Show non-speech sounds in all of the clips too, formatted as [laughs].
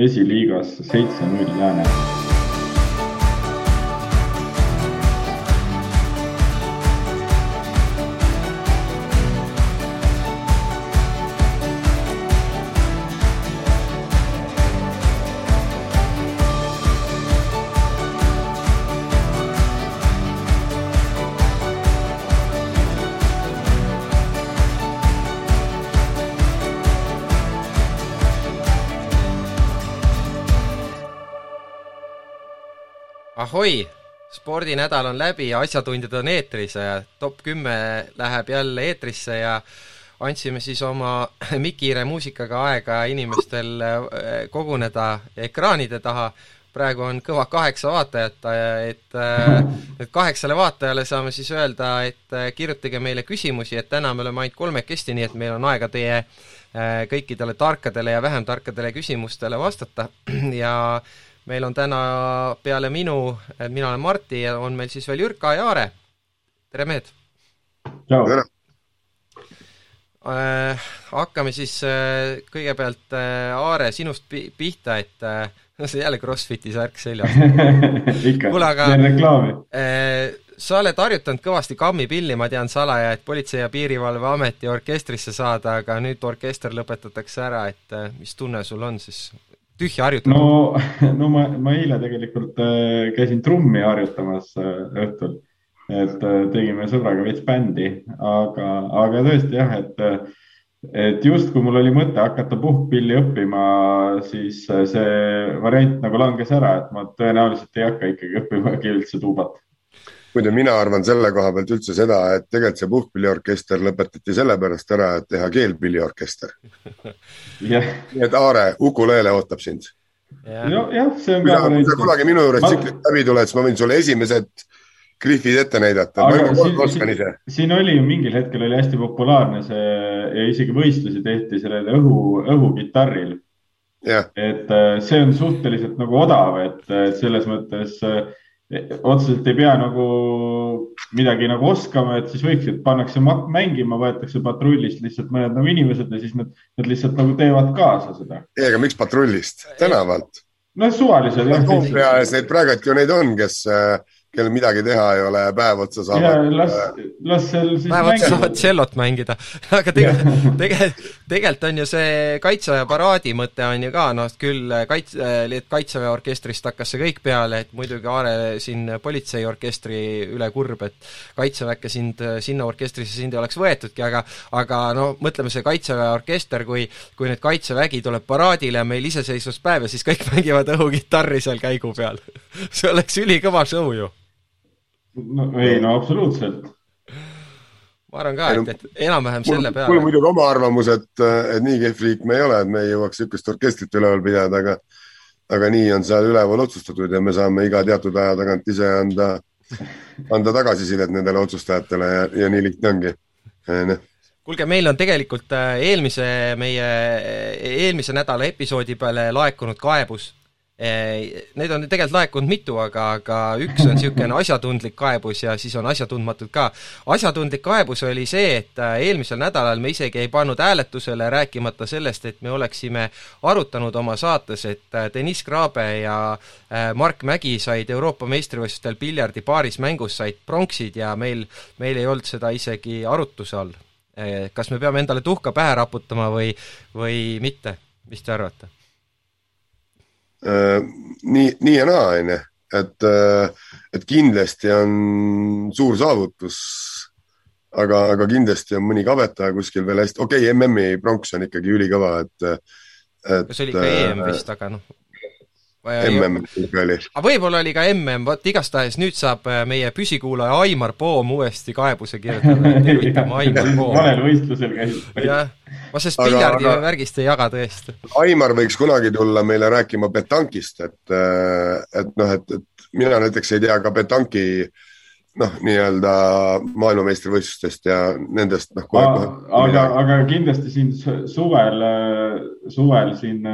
esiliigas seitse-null Lääne ahoi, spordinädal on läbi ja asjatundjad on eetris ja top kümme läheb jälle eetrisse ja andsime siis oma [clears throat] Mikiire muusikaga aega inimestel äh, koguneda ekraanide taha. praegu on kõva kaheksa vaatajat, et äh, et kaheksale vaatajale saame siis öelda, et äh, kirjutage meile küsimusi, et täna me oleme ainult kolmekesti, nii et meil on aega teie kõikidele tarkadele ja vähem tarkadele küsimustele vastata [clears throat] ja meil on täna peale minu, mina olen Martti ja on meil siis veel Jürka ja Aare. tere, mehed! tere! Äh, hakkame siis äh, kõigepealt äh, Aare sinust pi pihta, et äh, see jälle Crossfiti särk seljas [laughs] kuule, aga äh, sa oled harjutanud kõvasti kammipilli, ma tean salaja, et Politsei- ja Piirivalveameti orkestrisse saada, aga nüüd orkester lõpetatakse ära, et äh, mis tunne sul on siis tühja harjutada? no, [laughs] no ma, ma eile tegelikult äh, käisin trummi harjutamas äh, õhtul, et äh, tegime sõbraga veits bändi, aga, aga tõesti jah, et et justkui mul oli mõte hakata puhkpilli õppima, siis see variant nagu langes ära, et ma tõenäoliselt ei hakka ikkagi õppimagi üldse tuubat muide, mina arvan selle koha pealt üldse seda, et tegelikult see puhkpilliorkester lõpetati sellepärast ära, et teha keelpilliorkester [laughs] yeah.. nii et Aare, ukulele ootab sind. jah, see on ka. kui sa kunagi minu juures ma... tsiklit läbi tuled, siis ma võin sulle esimesed grifid ette näidata. Siin, siin, siin oli ju mingil hetkel oli hästi populaarne see ja isegi võistlusi tehti sellel õhu, õhukitarril. et äh, see on suhteliselt nagu odav, et selles mõttes äh, otseselt ei pea nagu midagi nagu oskama, et siis võiks, et pannakse mängima, võetakse patrullist lihtsalt mõned nagu inimesed ja siis nad, nad lihtsalt nagu teevad kaasa seda. ei, aga miks patrullist, tänavalt? no suvalised jah. Toompea ees neid praegu ju neid on, kes äh, kellel midagi teha ei ole, päev otsa saavad. las, las seal siis päev otsa saavad tšellot mängida. [laughs] Aga tegelikult, [laughs] tegelikult, tegelikult on ju see Kaitseväe paraadi mõte on ju ka, noh, küll kaitse, Kaitseväe orkestrist hakkas see kõik peale, et muidugi Aare siin politseiorkestri üle kurb, et Kaitseväkke sind, sinna orkestrisse sind ei oleks võetudki, aga aga no mõtleme, see Kaitseväe orkester, kui kui nüüd Kaitsevägi tuleb paraadile ja meil iseseisvuspäev ja siis kõik [laughs] mängivad õhukitarri seal käigu peal. See oleks ülikõva show ju no ei, no absoluutselt. ma arvan ka, et, et enam-vähem selle peale. mul on muidugi oma arvamus, et, et nii kehv riik me ei ole, et me ei jõuaks niisugust orkestrit üleval pidada, aga aga nii on seal üleval otsustatud ja me saame iga teatud aja tagant ise anda, anda tagasisidet nendele otsustajatele ja, ja nii lihtne ongi. noh kuulge, meil on tegelikult äh, eelmise, meie eelmise nädala episoodi peale laekunud kaebus Neid on tegelikult laekunud mitu, aga, aga üks on niisugune asjatundlik kaebus ja siis on asjatundmatud ka. asjatundlik kaebus oli see, et äh, eelmisel nädalal me isegi ei pannud hääletusele, rääkimata sellest, et me oleksime arutanud oma saates, et äh, Deniss Kraabe ja äh, Mark Mägi said Euroopa meistrivõistlustel piljardi paaris mängus, said pronksid ja meil, meil ei olnud seda isegi arutluse all. kas me peame endale tuhka pähe raputama või, või mitte, mis te arvate? Äh, nii, nii ja naa, onju, et, äh, et kindlasti on suur saavutus. aga, aga kindlasti on mõni kabetaja kuskil veel hästi, okei okay,, MM-i pronks on ikkagi ülikõva, et, et. see oli ikka EM vist, aga noh mm ikka oli. aga võib-olla oli ka mm, vot igastahes nüüd saab äh, meie püsikuulaja Aimar Poom uuesti kaebuse kirjutada, [laughs] tervitame Aimar Poom. valel võistlusel käis. jah, ma sellest piljardi aga... värgist ei jaga tõesti. Aimar võiks kunagi tulla meile rääkima petankist, et, äh, et noh, et, et mina näiteks ei tea ka petanki noh, nii-öelda maailmameistrivõistlustest ja nendest noh. aga, aga kindlasti siin suvel, suvel siin,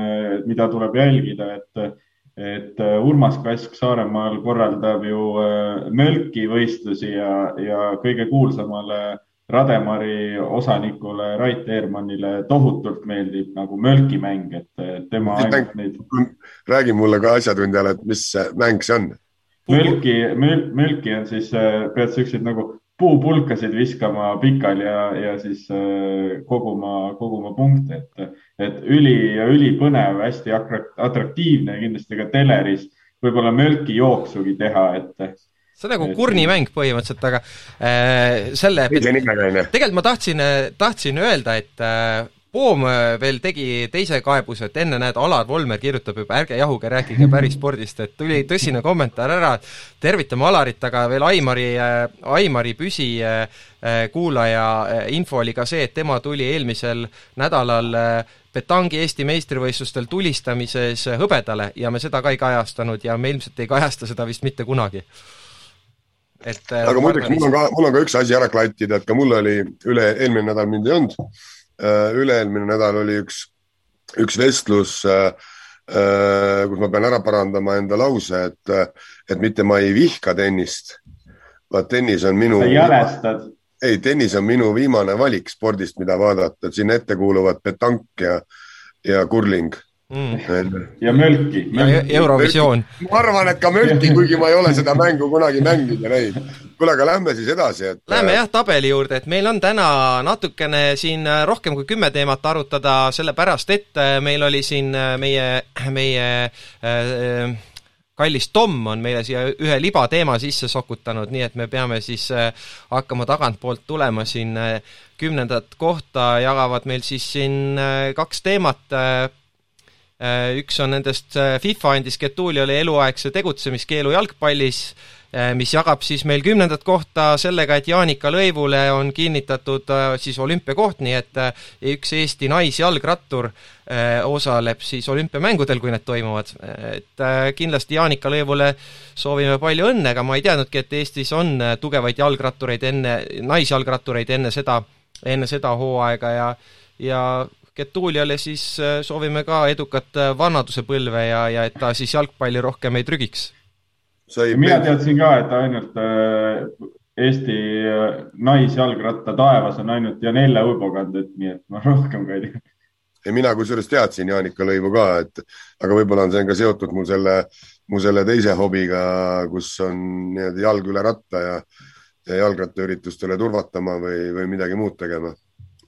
mida tuleb jälgida, et et äh, Urmas Kask Saaremaal korraldab ju äh, mölki võistlusi ja, ja kõige kuulsamale Rademari osanikule Rait Eermannile tohutult meeldib nagu mölkimäng, et tema ainult neid. räägi mulle ka asjatundjale, et mis mäng see on? mölki möl,, mölki on siis, äh, pead siukseid nagu puupulkasid viskama pikali ja, ja siis äh, koguma, koguma punkte, et, et üli ja ülipõnev, hästi atraktiivne kindlasti ka teleris võib-olla mölki jooksugi teha, et see on nagu kurnimäng põhimõtteliselt, aga äh, selle tegelikult ma tahtsin, tahtsin öelda, et äh, Poom äh, veel tegi teise kaebuse, et enne näed, Alar Volmer kirjutab juba, ärge jahuge, rääkige päris spordist, et tuli tõsine kommentaar ära, tervitame Alarit, aga veel Aimari äh,, Aimari püsikuulaja äh, äh, info oli ka see, et tema tuli eelmisel nädalal äh, petangi Eesti meistrivõistlustel tulistamises hõbedale ja me seda ka ei kajastanud ja me ilmselt ei kajasta seda vist mitte kunagi et äh, aga muideks, mul on ka, mul on ka üks asi ära klattida, et ka mul oli üle, eelmine nädal mind ei olnud. Äh, üle-eelmine nädal oli üks, üks vestlus, äh, kus ma pean ära parandama enda lause, et, et mitte ma ei vihka tennist, vaid tennis on minu. sa jälestad? ei, tennis on minu viimane valik spordist, mida vaadata, et sinna ette kuuluvad petank ja, ja kurling mm.. ja mölki, mölki.. ja Eurovisioon. ma arvan, et ka mölki, [laughs] kuigi ma ei ole seda mängu kunagi mänginud ja näinud. kuule, aga lähme siis edasi, et. Lähme jah tabeli juurde, et meil on täna natukene siin rohkem kui kümme teemat arutada, sellepärast et meil oli siin meie, meie äh, kallis Tom on meile siia ühe libateema sisse sokutanud, nii et me peame siis hakkama tagantpoolt tulema siin kümnendat kohta jagavad meil siis siin kaks teemat Äh, üks on nendest, äh, FIFA andis Getuliole eluaegse tegutsemiskeelu jalgpallis, äh, mis jagab siis meil kümnendat kohta sellega, et Jaanika Lõivule on kinnitatud siis olümpiakoht, nii et üks Eesti naisjalgrattur osaleb siis olümpiamängudel, kui need toimuvad. et kindlasti Jaanika Lõivule soovime palju õnne, aga ma ei teadnudki, et Eestis on tugevaid jalgrattureid enne, naisjalgrattureid enne seda, enne seda hooaega ja ja Getuliale siis äh, soovime ka edukat äh, vanadusepõlve ja, ja et ta siis jalgpalli rohkem ei trügiks. mina teadsin ka, et ainult äh, Eesti naisjalgratta taevas on ainult Janelle Uibo-kandet, nii et ma rohkem ka ei tea. ja mina kusjuures teadsin Jaanika Lõivu ka, et aga võib-olla on see ka seotud mul selle, mu selle teise hobiga, kus on nii-öelda jalg üle ratta ja, ja jalgrattaüritustele turvatama või, või midagi muud tegema.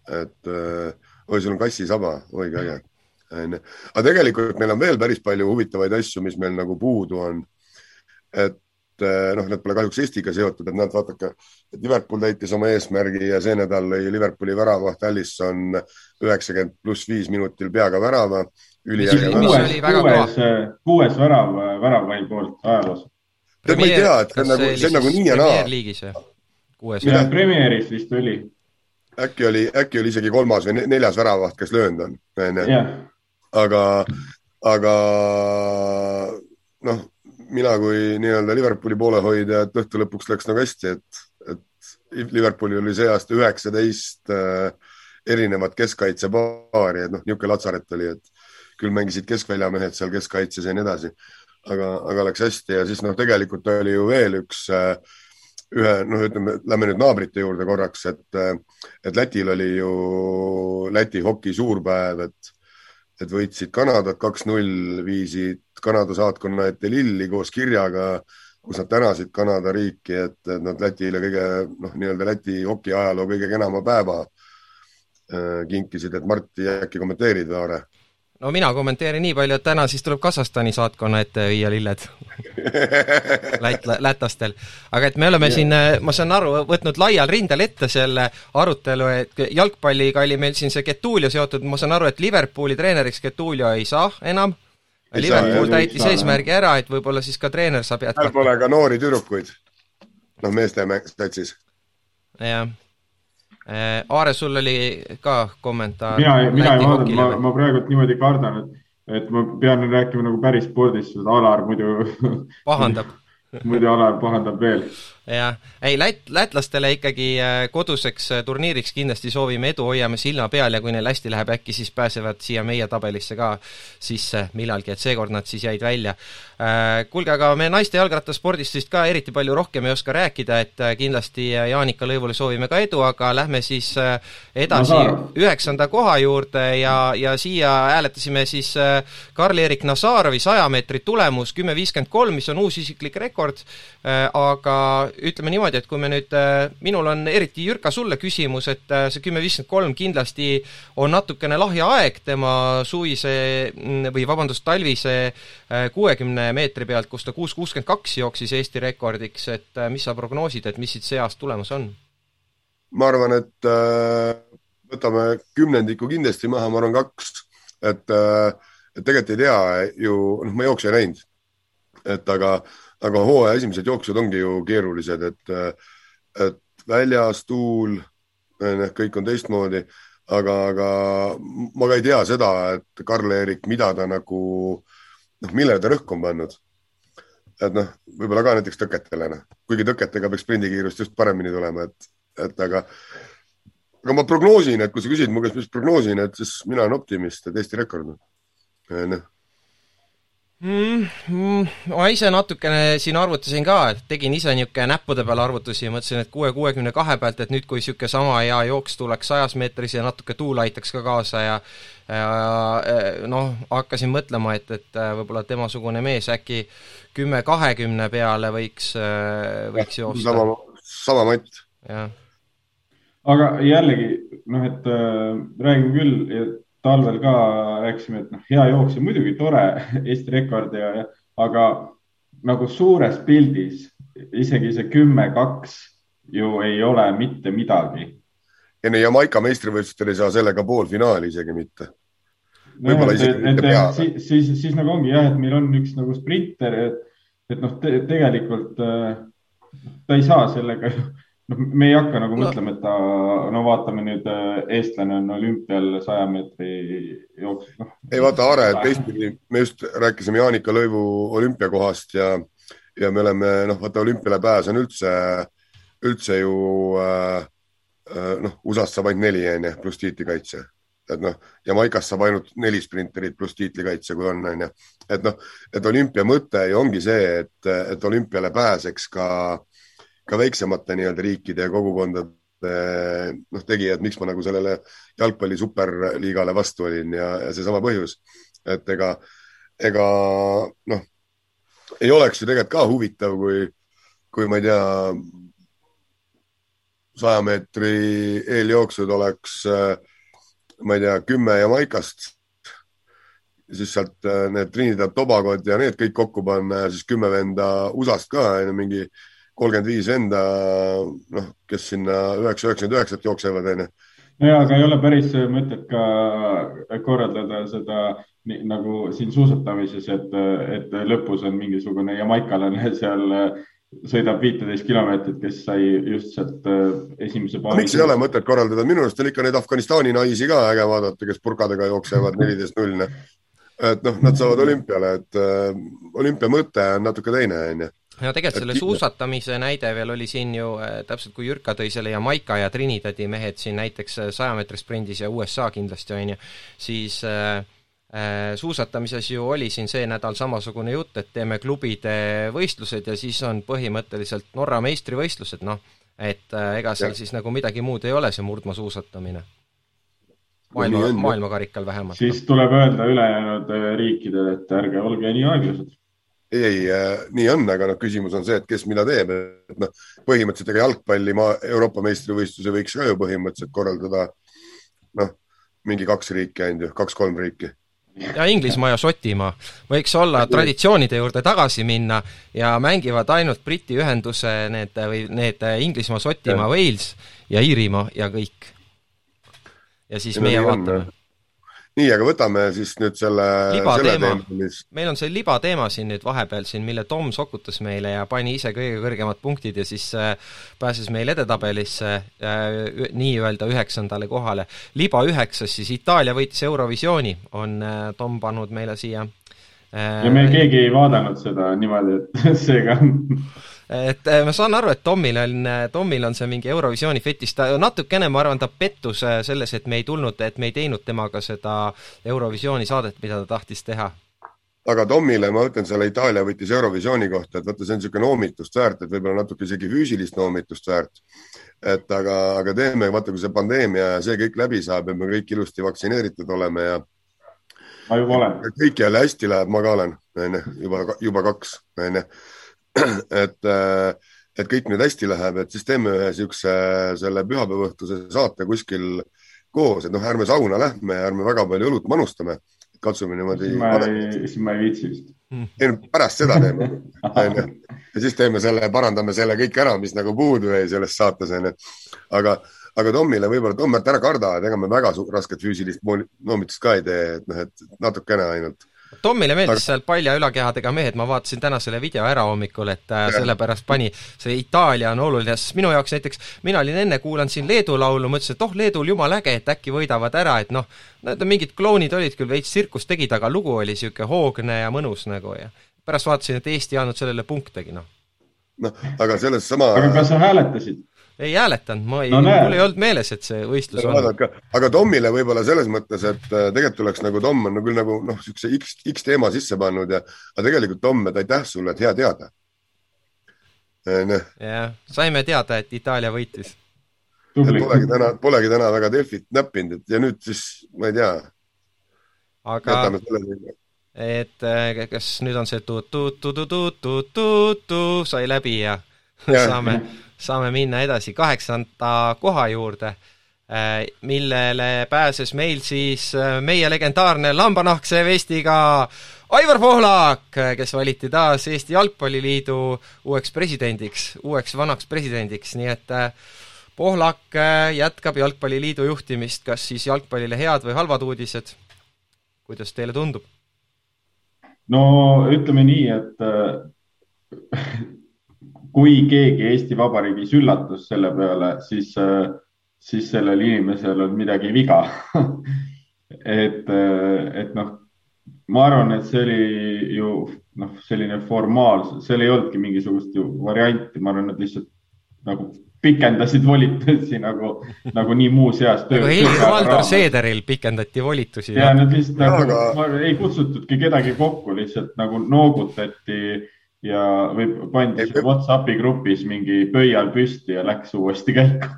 et äh, oi, sul on kassisaba, oi kui äge. onju, aga tegelikult meil on veel päris palju huvitavaid asju, mis meil nagu puudu on. et eh, noh, need pole kahjuks Eestiga seotud, et näed, vaadake, et Liverpool täitis oma eesmärgi ja see nädal lõi Liverpooli väravaht Allison üheksakümmend pluss viis minutil peaga värava. kuues, kuues, kuues värav, väravvahi poolt ajaloos. tead, ma ei tea, et see on nagu, see on nagu nii ja naa. kuues. Premieris vist oli äkki oli, äkki oli isegi kolmas või neljas väravaht, kes löönud on, onju. aga, aga noh, mina kui nii-öelda Liverpooli poolehoidja, et õhtu lõpuks läks nagu hästi, et, et Liverpoolil oli see aasta üheksateist äh, erinevat keskkaitsepaari, et noh, niisugune latsaret oli, et küll mängisid keskväljamehed seal keskkaitses ja nii edasi. aga, aga läks hästi ja siis noh, tegelikult oli ju veel üks äh, ühe, noh, ütleme, lähme nüüd naabrite juurde korraks, et, et Lätil oli ju Läti hoki suurpäev, et, et võitsid Kanadat kaks-null, viisid Kanada saatkonna ette lilli koos kirjaga, kus nad tänasid Kanada riiki, et, nad Lätile kõige, noh, nii-öelda Läti hoki ajaloo kõige kenama päeva äh, kinkisid, et Martti, äkki kommenteerid, Aare? No mina kommenteerin nii palju, et täna siis tuleb Kasahstani saatkonna ette viia lilled [laughs] Lätt-, lätlastel. aga et me oleme ja. siin, ma saan aru, võtnud laial rindel ette selle arutelu, et jalgpalliga oli meil siin see Getulio seotud, ma saan aru, et Liverpooli treeneriks Getulio ei saa enam. Liverpool täitis eesmärgi ära, et võib-olla siis ka treener saab jätkata. seal pole ka noori tüdrukuid, noh, meeste satsis. jah Äh, Aare, sul oli ka kommentaar? mina, mina ei vaadanud, ma, ma praegult niimoodi kardan, et, et ma pean rääkima nagu päris spordist, sest Alar muidu pahandab [laughs] muidu Alar pahandab veel. Jah, ei lät-, lätlastele ikkagi äh, koduseks äh, turniiriks kindlasti soovime edu, hoiame silma peal ja kui neil hästi läheb, äkki siis pääsevad siia meie tabelisse ka sisse millalgi, et seekord nad siis jäid välja. Äh, kuulge, aga me naiste jalgrattaspordist vist ka eriti palju rohkem ei oska rääkida, et kindlasti Jaanika Lõivule soovime ka edu, aga lähme siis edasi üheksanda koha juurde ja, ja siia hääletasime siis Karl-Erik Nazarovi saja meetri tulemus kümme viiskümmend kolm, mis on uus isiklik rekord, aga ütleme niimoodi, et kui me nüüd, äh, minul on eriti Jürka sulle küsimus, et äh, see kümme viiskümmend kolm kindlasti on natukene lahja aeg tema suvise mm, või vabandust, talvise äh, kuuekümne meetri pealt, kus ta kuus kuuskümmend kaks jooksis Eesti rekordiks, et mis sa prognoosid, et mis siit see aasta tulemas on? ma arvan, et äh, võtame kümnendiku kindlasti maha, ma arvan kaks, et äh, et tegelikult ei tea ju, noh, ma jooksu ei näinud, et aga äh, aga hooaja esimesed jooksud ongi ju keerulised, et, et väljas tuul, kõik on teistmoodi, aga, aga ma ka ei tea seda, et Karl-Erik, mida ta nagu, noh, millele ta rõhku on pannud. et noh, võib-olla ka näiteks tõketele, noh, kuigi tõketega peaks sprindikiirust just paremini tulema, et, et aga, aga ma prognoosin, et kui sa küsid mu käest, mis prognoosin, et siis mina olen optimist, et Eesti rekord, noh mm,? Mm, ma ise natukene siin arvutasin ka, et tegin ise niisugune näppude peal arvutusi ja mõtlesin, et kuue, kuuekümne kahe pealt, et nüüd, kui niisugune sama hea jooks tuleks sajas meetris ja natuke tuul aitaks ka kaasa ja ja noh, hakkasin mõtlema, et, et võib-olla temasugune mees äkki kümme kahekümne peale võiks, võiks joosta. sama, sama matt. aga jällegi noh, et äh, räägime küll, talvel ka rääkisime, et noh, hea jooksja, muidugi tore [laughs] Eesti rekord ja, ja, aga nagu suures pildis isegi see kümme, kaks ju ei ole mitte midagi. enne Jamaica meistrivõistlustel ei saa sellega poolfinaali isegi mitte. võib-olla no, isegi mitte peale. siis, siis, siis nagu ongi jah, et meil on üks nagu sprinter, et, et noh te, tegelikult äh, ta ei saa sellega noh, me ei hakka nagu no. mõtlema, et ta, no vaatame nüüd, äh, eestlane on olümpial saja meetri jooksul no.. ei vaata, Aare, teistpidi, me just rääkisime Jaanika Lõivu olümpiakohast ja, ja me oleme, noh, vaata olümpiale pääs on üldse, üldse ju äh, äh noh, USA-st saab ainult neli, onju, pluss tiitlikaitse. et noh, Jamaikast saab ainult neli sprinterit pluss tiitlikaitse, kui on, onju. et noh, et olümpia mõte ju ongi see, et, et olümpiale pääseks ka äh, ka väiksemate nii-öelda riikide ja kogukondade noh, tegijad, miks ma nagu sellele jalgpalli superliigale vastu olin ja, ja seesama põhjus, et ega, ega noh, ei oleks ju tegelikult ka huvitav, kui, kui ma ei tea, saja meetri eeljooksud oleks, ma ei tea, kümme Jamaikast. Siis sealt need Trinidad Tobagod ja need kõik kokku panna ja siis kümme venda USA-st ka, mingi kolmkümmend viis venda, noh, kes sinna üheksa, üheksakümmend üheksat jooksevad, onju. nojah, aga ei ole päris mõtet ka korraldada seda nii, nagu siin suusatamises, et, et lõpus on mingisugune jamaikalane seal sõidab viiteist kilomeetrit, kes sai just sealt äh, esimese paari. miks ei ole mõtet korraldada, minu arust on ikka neid Afganistani naisi ka äge vaadata, kes purkadega jooksevad [laughs] neliteist null. et noh, nad saavad olümpiale, et äh, olümpia mõte on natuke teine, onju no tegelikult selle suusatamise näide veel oli siin ju äh, täpselt, kui Jürka tõi selle Jamaica ja Trinidadi mehed siin näiteks äh, saja meetri sprindis ja USA kindlasti, on ju, siis äh, äh, suusatamises ju oli siin see nädal samasugune jutt, et teeme klubide võistlused ja siis on põhimõtteliselt Norra meistrivõistlused, noh, et äh, ega seal ja. siis nagu midagi muud ei ole, see murdmaasuusatamine. maailma, maailmakarikal vähemalt. siis tuleb öelda ülejäänud riikidele, et ärge olge nii aeglased ei, äh,, nii on, aga noh, küsimus on see, et kes mida teeb, et noh, põhimõtteliselt ega jalgpalli maa, Euroopa meistrivõistluse võiks ka ju põhimõtteliselt korraldada noh, mingi kaks riiki ainult ju, kaks-kolm riiki. ja Inglismaa ja Šotimaa võiks olla traditsioonide juurde tagasi minna ja mängivad ainult Briti ühenduse need või need Inglismaa, Šotimaa, Wales ja Iirimaa ja kõik. ja siis ja meie vaatame nii, aga võtame siis nüüd selle, selle teema, mis meil on see libateema siin nüüd vahepeal siin, mille Tom sokutas meile ja pani ise kõige kõrgemad punktid ja siis äh, pääses meil edetabelisse äh, nii-öelda üheksandale kohale. liba üheksas siis Itaalia võitis Eurovisiooni, on äh, Tom pannud meile siia ja me keegi ei vaadanud seda niimoodi, et [laughs] seega et ma saan aru, et Tomil on, Tomil on see mingi Eurovisiooni fetiš, ta natukene, ma arvan, ta pettus selles, et me ei tulnud, et me ei teinud temaga seda Eurovisiooni saadet, mida ta tahtis teha aga Tomile ma ütlen selle Itaalia võttis Eurovisiooni kohta, et vaata, see on niisugune noomitust väärt, et võib-olla natuke isegi füüsilist noomitust väärt. et aga, aga teeme, vaata, kui see pandeemia ja see kõik läbi saab ja me kõik ilusti vaktsineeritud oleme ja. ma juba olen. kõik jälle hästi läheb, ma ka olen, onju, juba, juba kaks, onju. [clears throat] et, et kõik nüüd hästi läheb, et siis teeme ühe siukse selle pühapäevaõhtuse saate kuskil koos, et noh, ärme sauna lähme ja ärme väga palju õlut manustame katsume niimoodi. siis ma ei, siis ma ei viitsi vist. ei no pärast seda teeme, [laughs] onju. ja siis teeme selle, parandame selle kõik ära, mis nagu puudu jäi selles saates, onju. aga, aga Tomile võib-olla, Tom, ära karda, et ega me väga rasket füüsilist noomitust ka ei tee, et noh, et natukene ainult Tommile meeldis seal palja ülakehadega mehed, ma vaatasin täna selle video ära hommikul, et äh, sellepärast pani, see Itaalia on oluline, sest minu jaoks näiteks, mina olin enne kuulanud siin Leedu laulu, mõtlesin, et oh, Leedul jumala äge, et äkki võidavad ära, et noh, need mingid klounid olid küll, veits tsirkust tegid, aga lugu oli niisugune hoogne ja mõnus nagu ja pärast vaatasin, et Eesti ei andnud sellele punktegi, noh. noh, aga selles sama aga kas sa hääletasid? Ei hääletanud, ma ei no,, mul ei olnud meeles, et see võistlus no, on. aga Tomile võib-olla selles mõttes, et äh, tegelikult tuleks nagu Tom on no küll nagu noh, niisuguse X, X teema sisse pannud ja, aga tegelikult Tom, et aitäh sulle, et hea teada. jah, saime teada, et Itaalia võitis. Polegi täna, polegi täna väga Delfit näppinud, et ja nüüd siis ma ei tea. aga et äh, kas nüüd on see tu-tu-tu-tu-tu-tu-tu sai läbi ja, ja saame saame minna edasi kaheksanda koha juurde, äh, millele pääses meil siis äh, meie legendaarne lambanahkse vestiga Aivar Pohlak, kes valiti taas Eesti Jalgpalliliidu uueks presidendiks, uueks vanaks presidendiks, nii et äh, Pohlak jätkab Jalgpalliliidu juhtimist, kas siis jalgpallile head või halvad uudised? kuidas teile tundub? no ütleme nii, et [laughs] kui keegi Eesti Vabariigis üllatus selle peale, siis, siis sellel inimesel on midagi viga [laughs] et, et noh, ma arvan, et see oli ju noh, selline formaalsus, seal ei olnudki mingisugust ju varianti, ma arvan, et lihtsalt nagu pikendasid volitusi nagu, nagu nii muuseas. nagu Helir-Valdor Seederil pikendati volitusi. ja nad lihtsalt nagu aga... ei kutsutudki kedagi kokku, lihtsalt nagu noogutati ja või pandi Whatsappi grupis mingi pöial püsti ja läks uuesti käiku.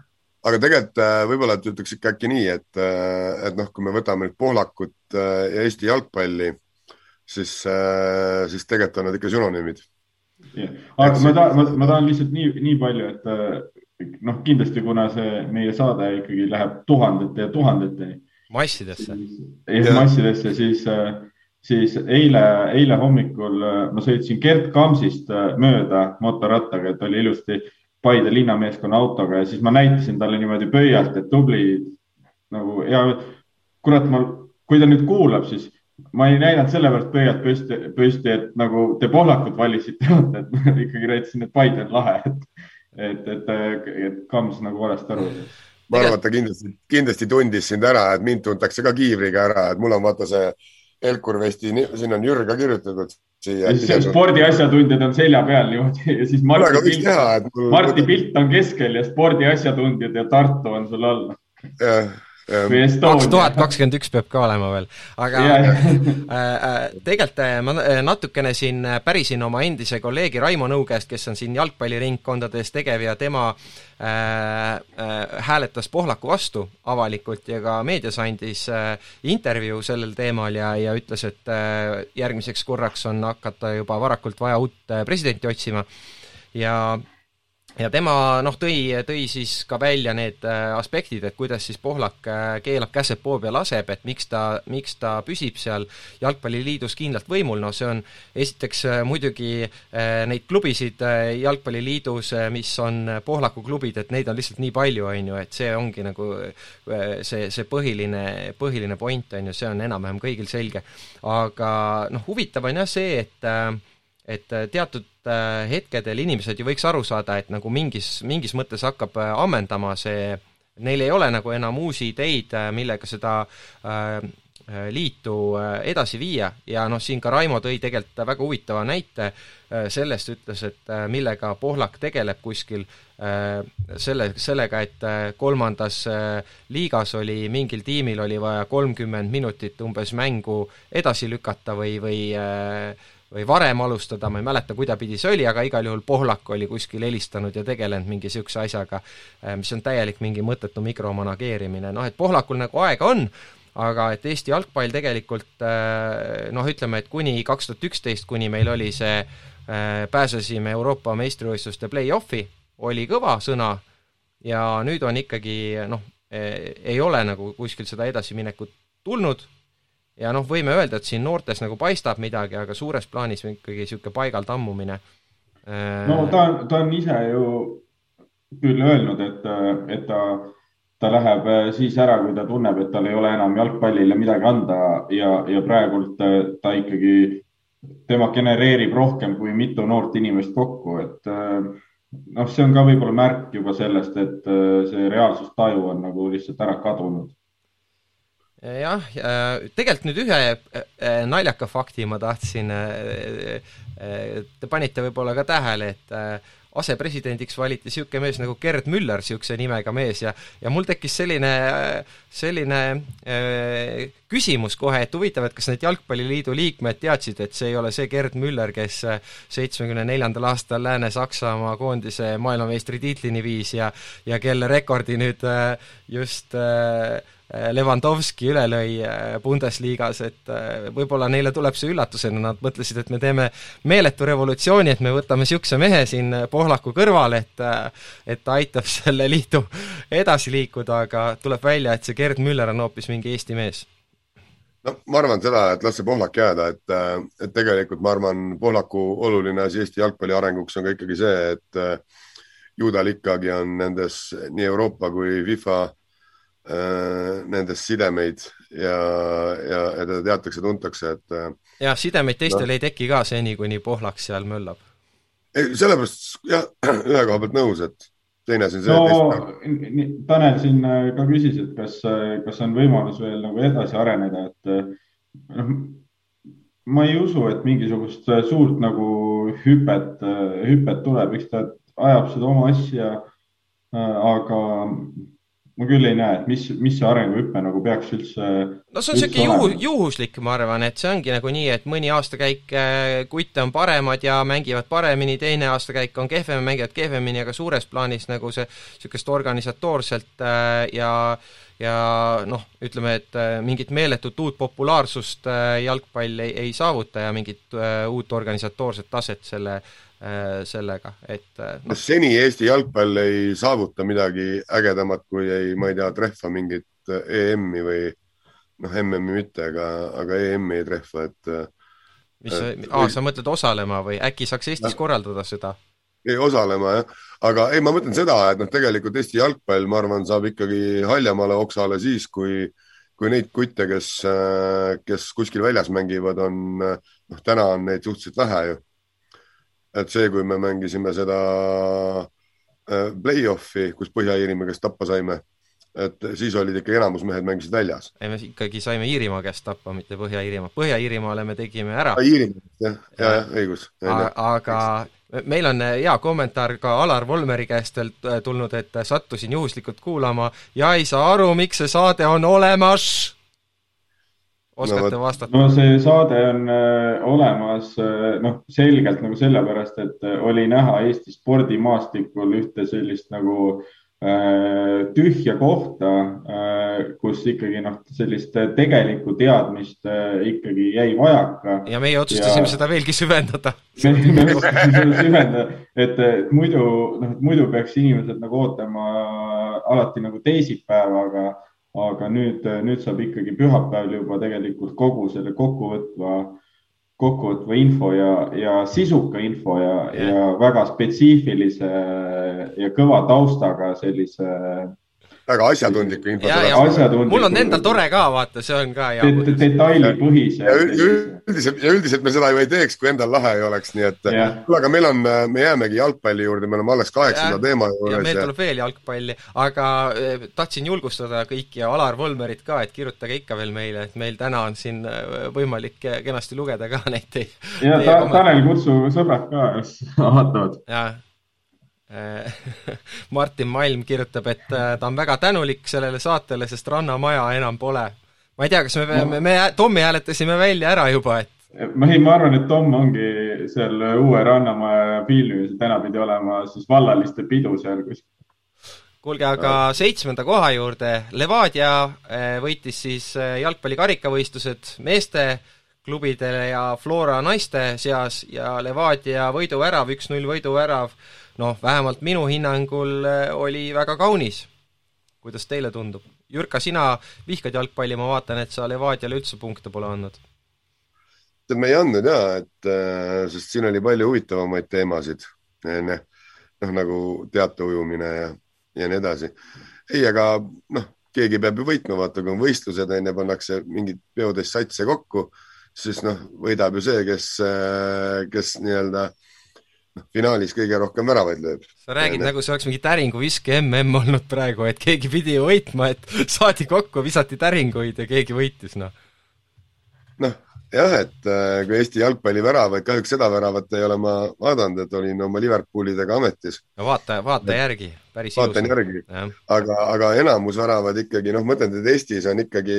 aga tegelikult äh, võib-olla, et ütleks ikka äkki nii, et, äh, et noh, kui me võtame nüüd Pohlakut äh, ja Eesti jalgpalli, siis, siis tegelikult on nad ikka sünonüümid. aga ma tahan, ma, ma tahan lihtsalt nii, nii palju, et noh, kindlasti kuna see meie saade ikkagi läheb tuhandete ja tuhandeteni. massidesse. massidesse, siis äh, siis eile, eile hommikul äh, ma sõitsin Gerd Kamsist äh, mööda motorattaga, et oli ilusti Paide linnameeskonna autoga ja siis ma näitasin talle niimoodi pöialt, et tubli nagu ja kurat, ma, kui ta nüüd kuulab, siis ma ei näidanud sellepärast pöialt püsti, püsti, et nagu te pohlakut valisite, [laughs] et ikkagi näitasin, et Paide on lahe, et, et, et, et Kams nagu valesti aru saa ma arvan, et ta kindlasti, kindlasti tundis sind ära, et mind tuntakse ka kiivriga ära, et mul on vaata see Elkur Vesti, siin on Jürg ka kirjutatud spordiasjatundjad on selja peal niimoodi ja siis Marti Pilt, teha, mul... Marti Pilt on keskel ja spordiasjatundjad ja Tartu on sul all. jah kaks tuhat kakskümmend üks peab ka olema veel, aga [laughs] äh, äh, tegelikult äh, ma natukene siin pärisin oma endise kolleegi Raimo Nõu käest, kes on siin jalgpalliringkondades tegev ja tema hääletas Pohlaku vastu avalikult ja ka meedias andis intervjuu sellel teemal ja, ja ütles, et järgmiseks korraks on hakata juba varakult vaja uut presidenti otsima. Ja ja tema noh, tõi, tõi siis ka välja need äh, aspektid, et kuidas siis Pohlak äh, keelab käsed poo peal laseb, et miks ta, miks ta püsib seal Jalgpalliliidus kindlalt võimul, no see on esiteks äh, muidugi neid klubisid Jalgpalliliidus, mis on Pohlaku klubid, et neid on lihtsalt nii palju, on ju, et see ongi nagu see, see põhiline, põhiline point, on ju, see on enam-vähem kõigil selge. aga noh, huvitav on jah see, et et teatud Äh, hetkedel inimesed ju võiks aru saada, et nagu mingis, mingis mõttes hakkab äh, ammendama see, neil ei ole nagu enam uusi ideid, äh, millega seda liitu edasi viia. Ja noh, siin ka Raimo tõi tegelikult väga huvitava näite sellest, ütles, et millega Pohlak tegeleb kuskil, selle, sellega, et kolmandas liigas oli mingil tiimil oli vaja kolmkümmend minutit umbes mängu edasi lükata või, või või varem alustada, ma ei mäleta, kuidapidi see oli, aga igal juhul Pohlak oli kuskil helistanud ja tegelenud mingi niisuguse asjaga, äh, mis on täielik mingi mõttetu mikromanageerimine, noh et Pohlakul nagu aega on, aga et Eesti jalgpall tegelikult äh, noh, ütleme, et kuni kaks tuhat üksteist, kuni meil oli see, äh, pääsesime Euroopa meistrivõistluste play-off'i, oli kõva sõna ja nüüd on ikkagi noh, ei ole nagu kuskil seda edasiminekut tulnud ja noh, võime öelda, et siin noortes nagu paistab midagi, aga suures plaanis ikkagi niisugune paigal tammumine. no ta on, ta on ise ju küll öelnud, et, et ta, ta läheb siis ära, kui ta tunneb, et tal ei ole enam jalgpallile midagi anda ja, ja praegult ta ikkagi, tema genereerib rohkem kui mitu noort inimest kokku, et noh, see on ka võib-olla märk juba sellest, et see reaalsustaju on nagu lihtsalt ära kadunud jah, tegelikult nüüd ühe äh, naljaka fakti ma tahtsin, äh, te panite võib-olla ka tähele, et asepresidendiks valiti niisugune mees nagu Gerd Müller, niisuguse nimega mees ja ja mul tekkis selline, selline äh, küsimus kohe, et huvitav, et kas need Jalgpalliliidu liikmed teadsid, et see ei ole see Gerd Müller, kes seitsmekümne neljandal aastal Lääne-Saksamaa koondise maailmameistritiitlini viis ja ja kelle rekordi nüüd äh, just äh, Äh, Levandovski üle lõi äh, Bundesligas, et äh, võib-olla neile tuleb see üllatusena, nad mõtlesid, et me teeme meeletu revolutsiooni, et me võtame niisuguse mehe siin Pohlaku kõrvale, et et ta aitab [laughs] selle liidu edasi liikuda, aga tuleb välja, et see Gerd Müller on hoopis mingi Eesti mees. No ma arvan seda, et las see Pohlak jääda, et, et tegelikult ma arvan, Pohlaku oluline asi Eesti jalgpalli arenguks on ka ikkagi see, et ju tal ikkagi on nendes nii Euroopa kui FIFA nendest sidemeid ja, ja, ja teda teatakse, tuntakse, et äh, jah, sidemeid teistel no. ei teki ka seni, kuni Pohlak seal möllab. ei, sellepärast jah, [clears throat] ühe koha pealt nõus, et teine asi on see no,. Tanel siin äh, ka küsis, et kas, kas on võimalus veel nagu edasi areneda, et noh, ma ei usu, et mingisugust suurt nagu hüpet, hüpet tuleb, eks ta ajab seda oma asja. aga ma küll ei näe, et mis, mis see arenguhüpe nagu peaks üldse. no see on niisugune juhu, juhuslik, ma arvan, et see ongi nagu nii, et mõni aastakäik äh, kutte on paremad ja mängivad paremini, teine aastakäik on kehvem, mängivad kehvemini, aga suures plaanis nagu see niisugust organisatoorselt äh, ja ja noh, ütleme, et äh, mingit meeletut uut populaarsust jalgpall ei, ei saavuta ja mingit uut organisatoorset taset selle Äh, sellega, et no.. seni Eesti jalgpall ei saavuta midagi ägedamat, kui ei, ma ei tea, trehva mingit EM-i või noh, MM-i mitte, aga, aga EM-i ei trehva, et. mis sa, aa, sa mõtled osalema või äkki saaks Eestis ja. korraldada seda? ei, osalema jah, aga ei, ma mõtlen seda, et noh, tegelikult Eesti jalgpall, ma arvan, saab ikkagi haljamale oksale siis, kui, kui neid kutte, kes, kes kuskil väljas mängivad, on noh, täna on neid suhteliselt vähe ju et see, kui me mängisime seda äh, play-off'i, kus Põhja-Iirimaa käest tappa saime, et siis olid ikka enamus mehed mängisid väljas. ei, me ikkagi saime Iirimaa käest tappa, mitte Põhja-Iirimaa. Põhja-Iirimaale me tegime ära. Iirimaa, jah, ja, jah, õigus. aga meil on äh, hea kommentaar ka Alar Volmeri käest äh, tulnud, et sattusin juhuslikult kuulama ja ei saa aru, miks see saade on olemas oskate no, vastata? no see saade on äh, olemas äh, noh, selgelt nagu sellepärast, et äh, oli näha Eesti spordimaastikul ühte sellist nagu tühja kohta kus ikkagi noh, sellist tegelikku teadmist ikkagi jäi vajaka. ja meie otsustasime ja... seda veelgi süvendada me, me otsustasime seda süvendada, et muidu noh, et muidu peaks inimesed nagu ootama alati nagu teisipäeva, aga nüüd, nüüd saab ikkagi pühapäeval juba tegelikult kogu selle kokkuvõtva, kokkuvõtva info ja, ja sisuka info ja ja väga spetsiifilise ja kõva taustaga sellise väga asjatundlikku infot. mul on endal tore ka, vaata, see on ka hea detailipõhise. ja üldiselt, ja üldiselt me seda ju ei teeks, kui endal lahe ei oleks, nii et kuule, aga meil on, me jäämegi jalgpalli juurde, me oleme alles kaheksanda teema juures. ja meil tuleb veel jalgpalli, aga eh, tahtsin julgustada kõiki ja Alar Volmerit ka, et kirjutage ikka veel meile, et meil täna on siin eh, võimalik kenasti lugeda ka [laughs] neid teie. ja ta, Tanel, kutsu sõbrad ka, kes [laughs] vaatavad. Jah [laughs] Martin Malm kirjutab, et äh, ta on väga tänulik sellele saatele, sest Rannamaja enam pole. ma ei tea, kas me, me, me Tommi hääletasime välja ära juba, et ma ei, ma arvan, et Tom ongi seal uue Rannamaja filmimis, täna pidi olema siis vallaliste pidu seal kuskil. kuulge, aga seitsmenda koha juurde, Levadia äh, võitis siis äh, jalgpalli karikavõistlused meeste klubidele ja Flora naiste seas ja Levadia võiduvärav, üks-null võiduvärav noh, vähemalt minu hinnangul äh, oli väga kaunis. kuidas teile tundub? Jürka, sina vihkad jalgpalli, ma vaatan, et sa Levadiale üldse punkte pole andnud. me ei andnud jaa, et äh, sest siin oli palju huvitavamaid teemasid, onju. noh, nagu teate ujumine ja, ja nii edasi. ei, aga noh, keegi peab ju võitma, vaata, kui on võistlused, onju, pannakse mingid peotäis satse kokku, siis noh, võidab ju see, kes, äh, kes nii-öelda äh, finaalis kõige rohkem väravaid lööb. sa räägid ja, nagu see oleks mingi täringuviske mm olnud praegu, et keegi pidi võitma, et [laughs] saadi kokku, visati täringuid ja keegi võitis, noh. noh, jah, et äh, kui Eesti jalgpalli väravaid, kahjuks seda väravat ei ole ma vaadanud, et olin oma Liverpoolidega ametis. no vaata, vaata järgi, päris ilus. vaatan järgi, aga, aga enamus väravad ikkagi, noh, ma mõtlen, et Eestis on ikkagi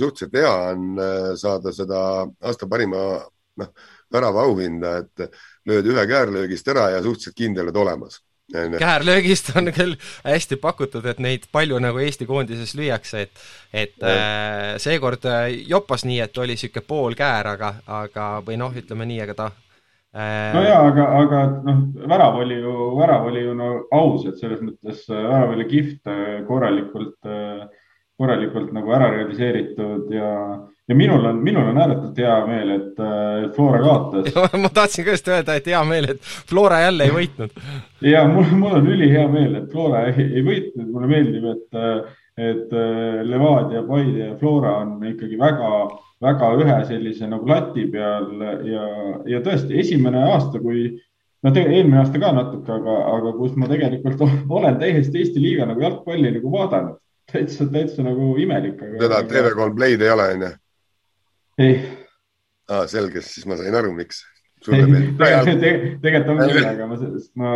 suhteliselt hea on äh, saada seda aasta parima, noh, värava auhinda, et lööd ühe käärlöögist ära ja suhteliselt kindel oled olemas. Käärlöögist [laughs] on küll hästi pakutud, et neid palju nagu Eesti koondises lüüakse, et et äh, seekord äh, joppas nii, et oli niisugune pool käär, aga, aga või noh, ütleme nii, aga ta äh... no jaa, aga, aga noh, värav oli ju, värav oli ju no aus, et selles mõttes äh, värav oli kihvt, äh, korralikult, korralikult nagu ära realiseeritud ja ja minul on, minul on ääretult hea meel, et Flora kaotas [laughs] ma tahtsin ka just öelda, et hea meel, et Flora jälle ei võitnud. ja mul, mul on ülihea meel, et Flora ei, ei võitnud, mulle meeldib, et, et Levadia, Paide ja Flora on ikkagi väga, väga ühe sellise nagu lati peal ja, ja tõesti esimene aasta, kui no tegelikult eelmine aasta ka natuke, aga, aga kus ma tegelikult olen täiesti Eesti liiga nagu jalgpalli nagu vaadanud. täitsa, täitsa nagu imelik. seda TV3 Play'd ei ole, onju? Ei ah,. selge, siis ma sain aru, miks. tegelikult on küll, aga ma, ma,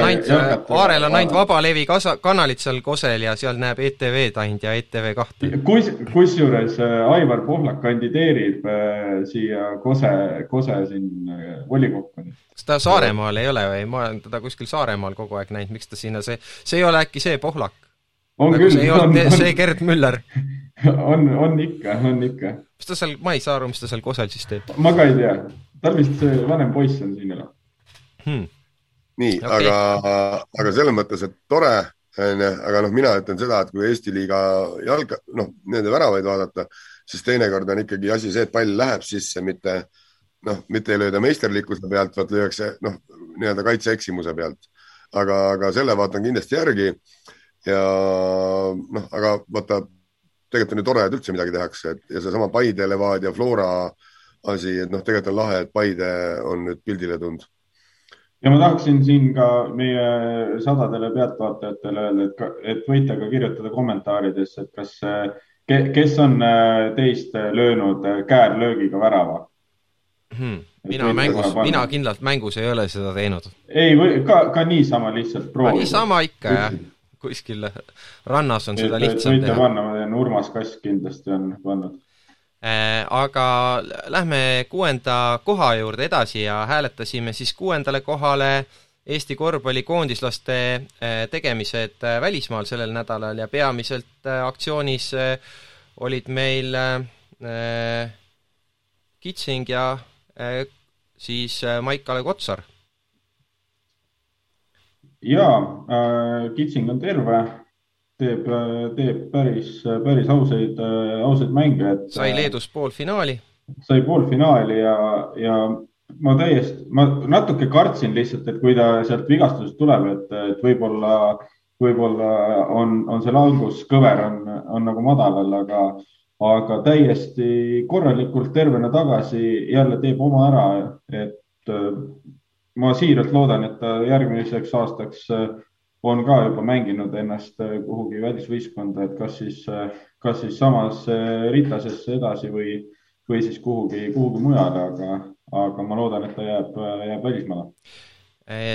ma ei hakka. Aarel on ainult vabalevi kasa-, kanalid seal Kosel ja seal näeb ETV-d ainult ja ETV kahte. kus, kusjuures äh, Aivar Pohlak kandideerib äh, siia Kose, Kose siin äh, volikokku. kas ta Saaremaal ei ole või? ma olen teda kuskil Saaremaal kogu aeg näinud, miks ta sinna, see, see ei ole äkki see Pohlak? on nagu küll. see ei olnud see Gerd Müller [laughs] on, on ikka, on ikka mis ta seal, ma ei saa aru, mis ta seal Kosel siis teeb? ma ka ei tea, tal vist see vanem poiss on siin elab hmm.. nii okay., aga, aga selles mõttes, et tore, onju, aga noh, mina ütlen seda, et kui Eesti liiga jalg, noh, nende väravaid vaadata, siis teinekord on ikkagi asi see, et pall läheb sisse, mitte noh, mitte ei lööda meisterlikkuse pealt, vaid lüüakse noh, nii-öelda kaitseeksimuse pealt. aga, aga selle vaatan kindlasti järgi ja noh, aga vaata tegelikult on ju tore, et üldse midagi tehakse, et ja seesama Paide, Levadia, Flora asi, et noh, tegelikult on lahe, et Paide on nüüd pildile tulnud. ja ma tahaksin siin ka meie sadadele pealtvaatajatele öelda, et, et võite ka kirjutada kommentaaridesse, et kas, kes on äh, teist löönud äh, käärlöögiga värava hmm.? mina mängus, mina kindlalt mängus ei ole seda teinud. ei, või ka, ka niisama lihtsalt proovida. niisama ikka, jah kuskil rannas on seda lihtsam teha. panna, ma tean, Urmas Kask kindlasti on pannud. Äh, aga lähme kuuenda koha juurde edasi ja hääletasime siis kuuendale kohale Eesti korvpallikoondislaste äh, tegemised äh, välismaal sellel nädalal ja peamiselt aktsioonis olid meil Kitsing ja siis Maik-Kalev Kotsar ja äh, Kitsing on terve, teeb, teeb päris, päris ausaid, ausaid mänge, et. sai Leedus poolfinaali. sai poolfinaali ja, ja ma täiesti, ma natuke kartsin lihtsalt, et kui ta sealt vigastusest tuleb, et, et võib-olla, võib-olla on, on see languskõver on, on nagu madalal, aga, aga täiesti korralikult tervena tagasi jälle teeb oma ära, et äh, ma siiralt loodan, et ta järgmiseks aastaks äh, on ka juba mänginud ennast äh, kuhugi välisvõistkonda, et kas siis, kas siis samasse Ritasesse edasi või, või siis kuhugi, kuhugi mujale, aga, aga ma loodan, et ta jääb, jääb välismaale.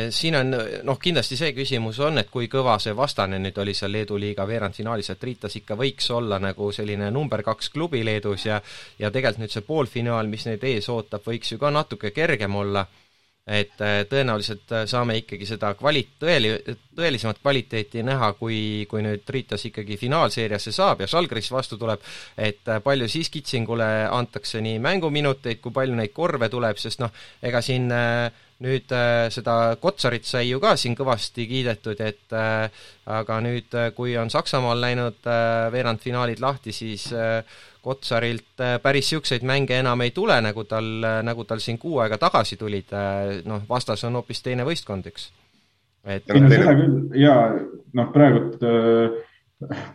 Siin on noh, kindlasti see küsimus on, et kui kõva see vastane nüüd oli seal Leedu liiga veerandfinaalis, et Ritas ikka võiks olla nagu selline number kaks klubi Leedus ja ja tegelikult nüüd see poolfinaal, mis neid ees ootab, võiks ju ka natuke kergem olla, et eh, tõenäoliselt saame ikkagi seda kvali-, tõeli-, tõelisemat kvaliteeti näha, kui, kui nüüd Ritas ikkagi finaalseeriasse saab ja Žalgiris vastu tuleb, et palju siis Kitsingule antakse nii mänguminuteid, kui palju neid korve tuleb, sest noh, ega siin äh, nüüd äh, seda Kotsarit sai ju ka siin kõvasti kiidetud, et äh, aga nüüd, äh, kui on Saksamaal läinud veerandfinaalid lahti, siis Kotsarilt päris niisuguseid mänge enam ei tule, nagu tal, nagu tal siin kuu aega tagasi tulid noh, vastas on hoopis teine võistkond, eks. et ei no seda küll ja noh, praegult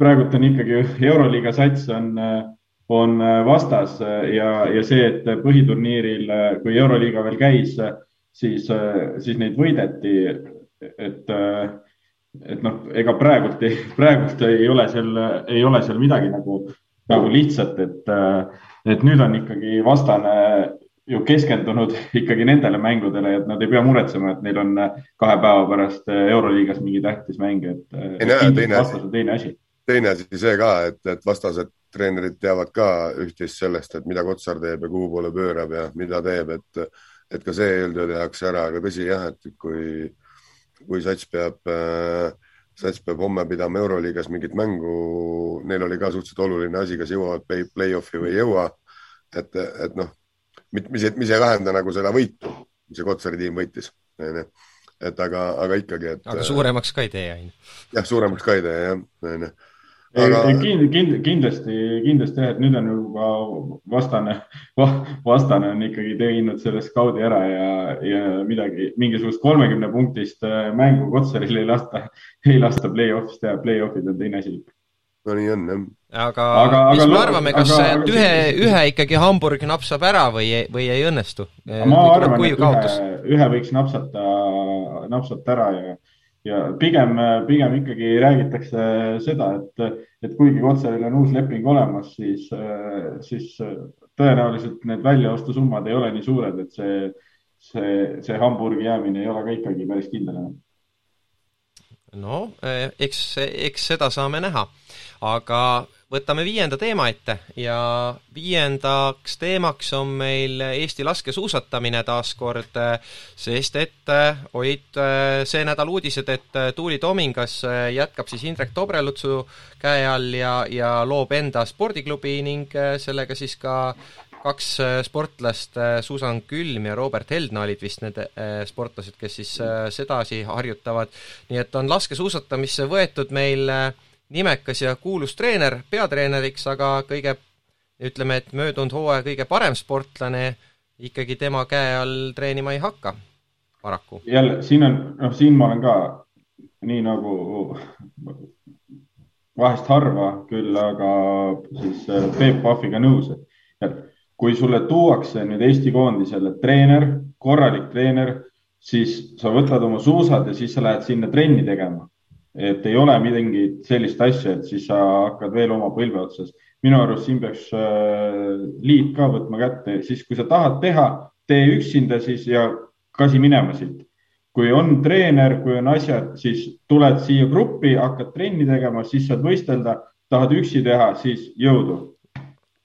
praegult on ikkagi Euroliiga sats on on vastas ja, ja see, et põhiturniiril, kui Euroliiga veel käis, siis, äh, siis neid võideti. et, äh, et noh, ega praegult, [laughs] praegult ei ole seal, ei ole seal midagi nagu, nagu lihtsat, et, äh, et nüüd on ikkagi vastane ju keskendunud [laughs] ikkagi nendele mängudele, et nad ei pea muretsema, et neil on kahe päeva pärast Euroliigas mingi tähtis mäng, et. teine asi, teine asi. teine asi see ka, et, et vastased treenerid teavad ka üht-teist sellest, et mida Kotsar teeb ja kuhu poole pöörab ja mida teeb, et et ka see eeltöö tehakse ära, aga tõsi jah, et kui, kui Sats peab äh,, Sats peab homme pidama Euroliigas mingit mängu, neil oli ka suhteliselt oluline asi, kas jõuavad play, play-off'i või ei jõua. et, et noh, mis, mis ei vähenda nagu seda võitu, mis see Kotsari tiim võitis, onju et aga, aga ikkagi, et. aga suuremaks ka ei tee, on ju. jah, suuremaks ka ei tee, jah, onju aga... Kind, kind, kindlasti, kindlasti jah, et nüüd on juba vastane, vastane on ikkagi teinud selle skaudi ära ja, ja midagi, mingisugust kolmekümne punktist äh, mängu Kotsarile ei lasta, ei lasta play-off'is teha, play-off'id on teine asi. no nii on jah. aga, aga mis aga, me arvame, kas aga, aga, ühe, ühe ikkagi Hamburg napsab ära või, või ei õnnestu? ma arvan, et ühe, ühe võiks napsata, napsata ära ja ja pigem, pigem ikkagi räägitakse seda, et, et kuigi Kotsaril on uus leping olemas, siis, siis tõenäoliselt need väljaostusummad ei ole nii suured, et see, see, see Hamburgi jäämine ei ole ka ikkagi päris kindel enam. no eks, eks seda saame näha, aga võtame viienda teema ette ja viiendaks teemaks on meil Eesti laskesuusatamine taas kord, sest et olid see nädal uudised, et Tuuli Tomingas jätkab siis Indrek Tobrelutsu käe all ja, ja loob enda spordiklubi ning sellega siis ka kaks sportlast, Susan Külm ja Robert Heldna olid vist need sportlased, kes siis sedasi harjutavad. nii et on laskesuusatamisse võetud meil äh, nimekas ja kuulus treener peatreeneriks, aga kõige, ütleme, et möödunud hooaja kõige parem sportlane ikkagi tema käe all treenima ei hakka, paraku. jälle, siin on, noh, siin ma olen ka nii nagu vahest harva küll, aga siis äh, Peep Pahviga nõus, et kui sulle tuuakse nüüd Eesti koondisele treener, korralik treener, siis sa võtad oma suusad ja siis sa lähed sinna trenni tegema et ei ole mingit sellist asja, et siis sa hakkad veel oma põlve otsas. minu arust siin peaks äh, liit ka võtma kätte, siis kui sa tahad teha, tee üksinda siis ja kasi minema siit. kui on treener, kui on asjad, siis tuled siia gruppi, hakkad trenni tegema, siis saad võistelda, tahad üksi teha, siis jõudu.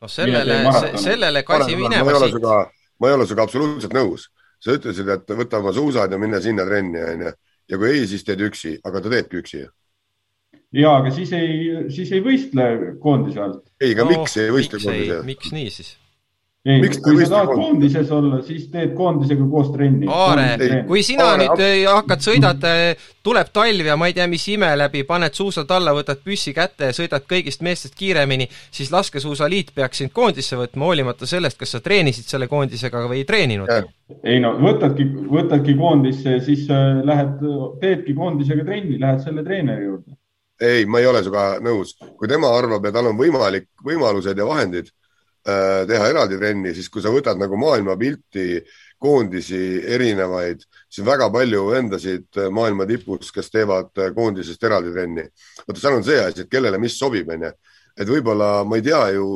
no sellele, sellele kasi minema siit. ma ei ole sinuga absoluutselt nõus. sa ütlesid, et võta oma suusad ja mine sinna trenni, onju ja kui ei, siis teed üksi, aga ta teebki üksi ja, aga siis ei, siis ei võistle koondise alt. ei, aga no, miks ei võistle koondise alt? miks nii siis? Ei, kui sa tahad koondises olla, siis teed koondisega koos trenni. Aare, kui sina Aare, nüüd ab... hakkad, sõidad, tuleb talv ja ma ei tea, mis ime läbi, paned suusad alla, võtad püssi kätte ja sõidad kõigist meestest kiiremini, siis laskesuusaliit peaks sind koondisse võtma, hoolimata sellest, kas sa treenisid selle koondisega või ei treeninud. ei no võtadki, võtadki koondisse, siis äh, lähed, teedki koondisega trenni, lähed selle treeneri juurde. Ei, ma ei ole sinuga nõus, kui tema arvab ja tal on võimalik, võimalused ja vahendid teha eraldi trenni, siis kui sa võtad nagu maailmapilti, koondisi erinevaid, siis väga palju vendasid maailma tipus, kes teevad koondisest eraldi trenni. vaata, seal on see asi, et kellele mis sobib, onju. et võib-olla, ma ei tea ju,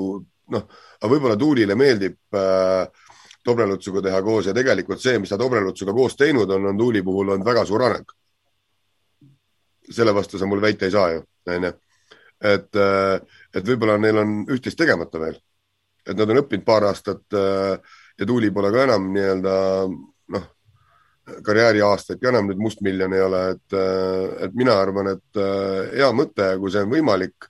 noh, aga võib-olla Tuulile meeldib äh, Dobrelutsuga teha koos ja tegelikult see, mis ta Dobrelutsuga koos teinud on, on Tuuli puhul olnud väga suur areng selle vastu sa mul väita ei saa ju, onju. et, äh, et võib-olla neil on üht-teist tegemata veel. Et nad on õppinud paar aastat äh, ja Tuuli pole ka enam nii-öelda noh, karjääriaastaid ka enam nüüd mustmiljon ei ole, et, äh, et mina arvan, et hea mõte, kui see on võimalik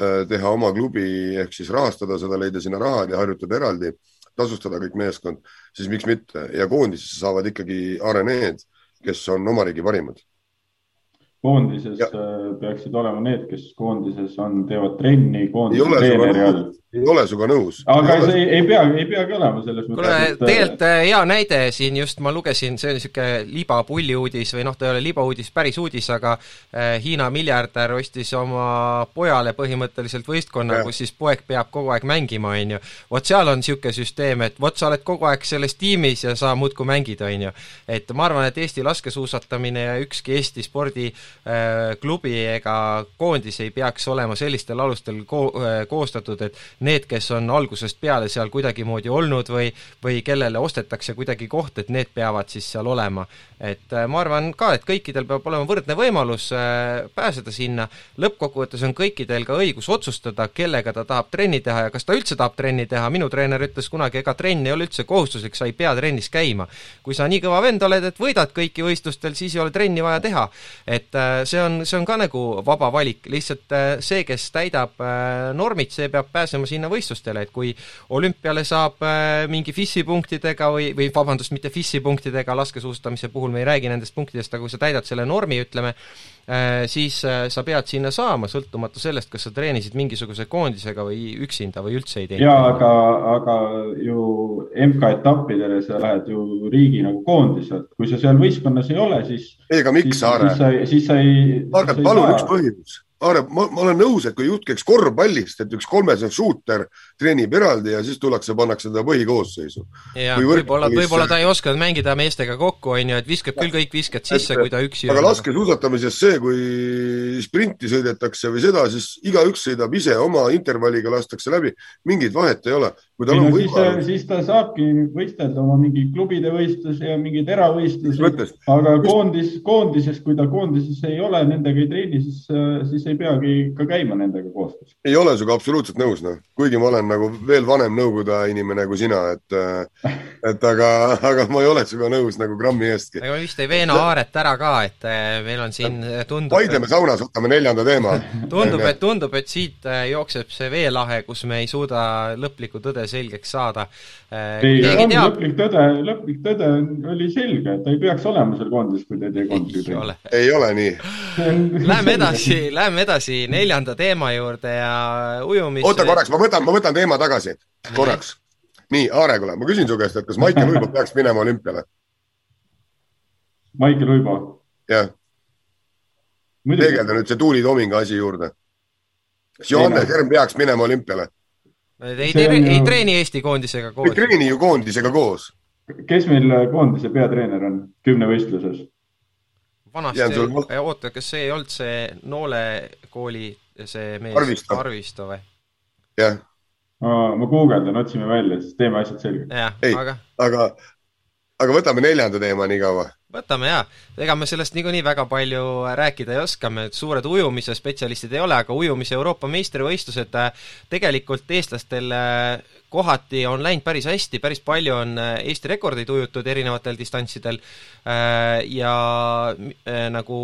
teha oma klubi ehk siis rahastada seda, leida sinna rahad ja harjutada eraldi, tasustada kõik meeskond, siis miks mitte ja koondisesse saavad ikkagi areneed, kes on oma riigi parimad koondises ja. Äh, peaksid olema need, kes koondises on, teevad trenni koondise treeneri all. Ei ole sinuga nõus. aga ei see ei, ei pea, ei peagi olema selles mõttes. kuule, äh, tegelikult äh, hea näide siin just ma lugesin, see oli niisugune libapulli uudis või noh, ta ei ole libauudis, päris uudis, aga Hiina miljardär ostis oma pojale põhimõtteliselt võistkonna, kus siis poeg peab kogu aeg mängima, on ju. vot seal on niisugune süsteem, et vot sa oled kogu aeg selles tiimis ja sa muudkui mängid, on ju. et ma arvan, et Eesti laskesuusatamine ja ükski Eesti spordi Äh, klubi ega koondis ei peaks olema sellistel alustel ko-, äh, koostatud, et need, kes on algusest peale seal kuidagimoodi olnud või või kellele ostetakse kuidagi koht, et need peavad siis seal olema. et äh, ma arvan ka, et kõikidel peab olema võrdne võimalus pääseda sinna, lõppkokkuvõttes on kõikidel ka õigus otsustada, kellega ta tahab trenni teha ja kas ta üldse tahab trenni teha, minu treener ütles kunagi, ega trenn ei ole üldse kohustuslik, sa ei pea trennis käima. kui sa nii kõva vend oled, et võidad kõiki võistlustel, siis ei ole trenni vaja teha. et see on, see on ka nagu vaba valik, lihtsalt äh, see, kes täidab äh, normid, see peab pääsema sinna võistlustele, et kui olümpiale saab äh, mingi FIS-i punktidega või, või vabandust, mitte FIS-i punktidega, laskesuusatamise puhul me ei räägi nendest punktidest, aga kui sa täidad selle normi, ütleme, siis sa pead sinna saama, sõltumata sellest, kas sa treenisid mingisuguse koondisega või üksinda või üldse ei teinud. jaa, aga, aga ju MK-etappidele sa lähed ju riigi nagu koondiselt, kui sa seal võistkonnas ei ole, siis ei, aga miks, Aare? siis sa, siis sa ei Margat, palun üks põhjus Aare, ma, ma olen nõus, et kui jutt käiks korvpallist, et üks kolmesed shooter treenib eraldi ja siis tullakse, pannakse ta põhikoosseisu. võib-olla, võib-olla ta ei osanud mängida meestega kokku, on ju, et viskab küll kõik viskad sisse, kui ta üksi aga laskesuusatamises see, kui sprinti sõidetakse või seda, siis igaüks sõidab ise oma intervalliga, lastakse läbi, mingit vahet ei ole. kui tal on võimalus. siis ta saabki võistelda oma mingi klubide võistlusi ja mingeid eravõistlusi, aga koondis, koondises, kui ta koondises ei ole, nendega ei treeni, siis, siis ei peagi ka käima nendega koostöös. ei ole sinuga absoluutselt nõus, noh, kuigi ma olen nagu veel vanem nõukogude inimene kui sina, et, [laughs] et aga, aga ma ei ole sinuga nõus nagu grammi eestki. aga vist ei veena Aaret ära ka, et äh, meil on siin äh, tundub Vaidleme saunas, võtame neljanda teema. [laughs] tundub, et tundub, et siit jookseb see veelahe, kus me ei suuda lõplikku tõde selgeks saada. ei, lõplik tõde, lõplik tõde oli selge, et ta ei peaks olema seal koondises, kui ta ei tee koondise ei ole nii. Lähme edasi, lähme edasi neljanda teema juurde ja ujumis. oota korraks, ma võtan, ma võtan teema tagasi, korraks. nii, Aare, kuule, ma küsin su käest, et kas Maicel Uibo peaks minema olümpiale? Maicel Uibo? jah. peegelda nüüd see Tuuli Tominga asi juurde. kas Johannes Herm peaks minema olümpiale? ei, ei, ei treeni Eesti koondisega koos. ei treeni ju koondisega koos. kes meil koondise peatreener on kümnevõistluses? Vanasti, sul... oota, kas see ei olnud see Noole kooli see mees Arvisto, Arvisto või? jah. ma guugeldan, otsime välja, siis teeme asjad selgeks. ei, aga, aga, aga võtame neljanda teema nii kaua. võtame jaa, ega me sellest niikuinii väga palju rääkida ei oska, me suured ujumise spetsialistid ei ole, aga ujumise Euroopa meistrivõistlused tegelikult eestlastel kohati on läinud päris hästi, päris palju on äh, Eesti rekordeid ujutud erinevatel distantsidel ja nagu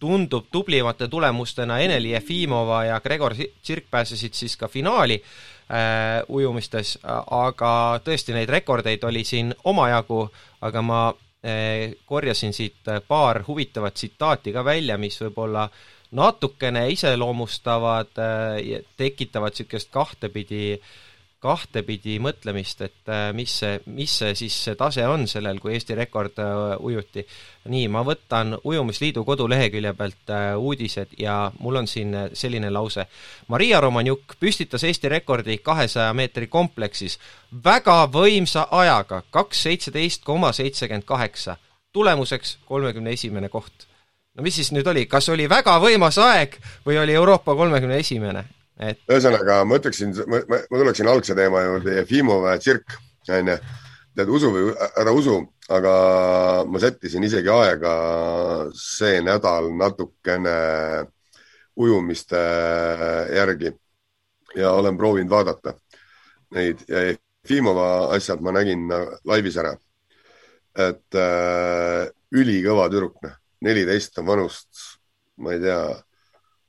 tundub tublimate tulemustena Eneli Jefimova ja Gregor Tsirk pääsesid siis ka finaali äh, ujumistes, aga tõesti, neid rekordeid oli siin omajagu, aga ma äh, korjasin siit paar huvitavat tsitaati ka välja, mis võib-olla natukene iseloomustavad äh,, tekitavad niisugust kahtepidi kahtepidi mõtlemist, et äh, mis see, mis see siis see tase on sellel, kui Eesti rekord äh, ujuti. nii, ma võtan Ujumisliidu kodulehekülje pealt äh, uudised ja mul on siin selline lause. Maria Romanjuk püstitas Eesti rekordi kahesaja meetri kompleksis väga võimsa ajaga, kaks seitseteist koma seitsekümmend kaheksa. tulemuseks kolmekümne esimene koht. no mis siis nüüd oli, kas oli väga võimas aeg või oli Euroopa kolmekümne esimene? Et. ühesõnaga, ma ütleksin, ma, ma, tuleksin algse teema juurde, Jefimov ja tsirk, onju. tead, usu või ära usu, aga ma sättisin isegi aega see nädal natukene ujumiste järgi ja olen proovinud vaadata neid ja Jefimova asjad ma nägin laivis ära. et äh, ülikõva tüdruk, noh, neliteist on vanust, ma ei tea.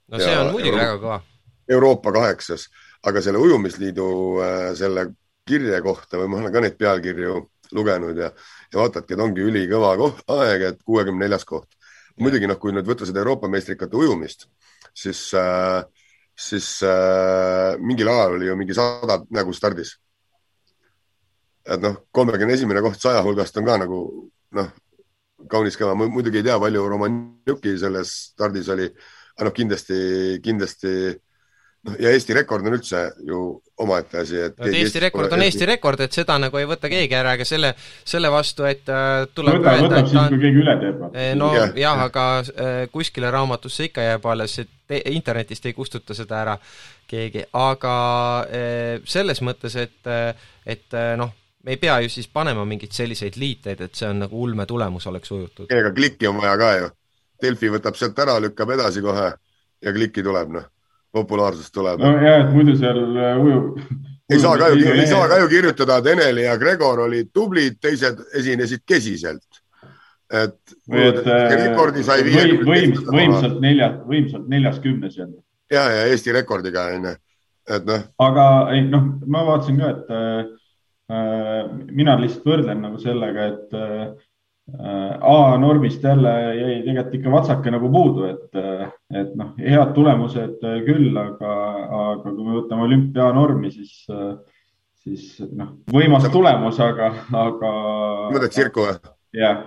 no see on muidugi väga kõva Euroopa kaheksas, aga selle ujumisliidu äh, selle kirje kohta või ma olen ka neid pealkirju lugenud ja, ja vaatadki, et ongi ülikõva koht, aeg, et kuuekümne neljas koht. muidugi noh, kui nüüd võtta seda Euroopa meistrikate ujumist, siis äh,, siis äh, mingil ajal oli ju mingi sada nagu stardis. et noh, kolmekümne esimene koht saja hulgast on ka nagu noh, kaunis kõva, muidugi ei tea, palju Romanjuki selles stardis oli, aga noh, kindlasti, kindlasti noh, ja Eesti rekord on üldse ju omaette asi, et no, Eesti, Eesti rekord on Eesti rekord, et seda nagu ei võta keegi ära, aga selle, selle vastu, et äh, tuleb võtab, võtab siis, kui keegi üle teeb. Eh, no jah ja,, aga äh, kuskile raamatusse ikka jääb alles, et internetist ei kustuta seda ära keegi, aga äh, selles mõttes, et, et noh, me ei pea ju siis panema mingeid selliseid liiteid, et see on nagu ulme tulemus oleks ujutud. ega klikki on vaja ka ju. Delfi võtab sealt ära, lükkab edasi kohe ja klikki tuleb, noh populaarsus tuleb. nojah, et muidu seal äh, ujub. ei saa ka ju, ei saa ka ju kirjutada, et Eneli ja Gregor olid tublid, teised esinesid kesiselt. et, et rekordi sai viiekümne võim, võimsalt nelja, võimsalt neljas kümnes jälle. ja, ja Eesti rekordiga onju, et noh. aga ei noh, ma vaatasin ka, et äh, mina lihtsalt võrdlen nagu sellega, et äh, A-normist jälle jäi tegelikult ikka vatsake nagu puudu, et, et noh, head tulemused küll, aga, aga kui me võtame olümpia normi, siis, siis noh, võimas tulemus, aga, aga. mõtled tsirku või? jah,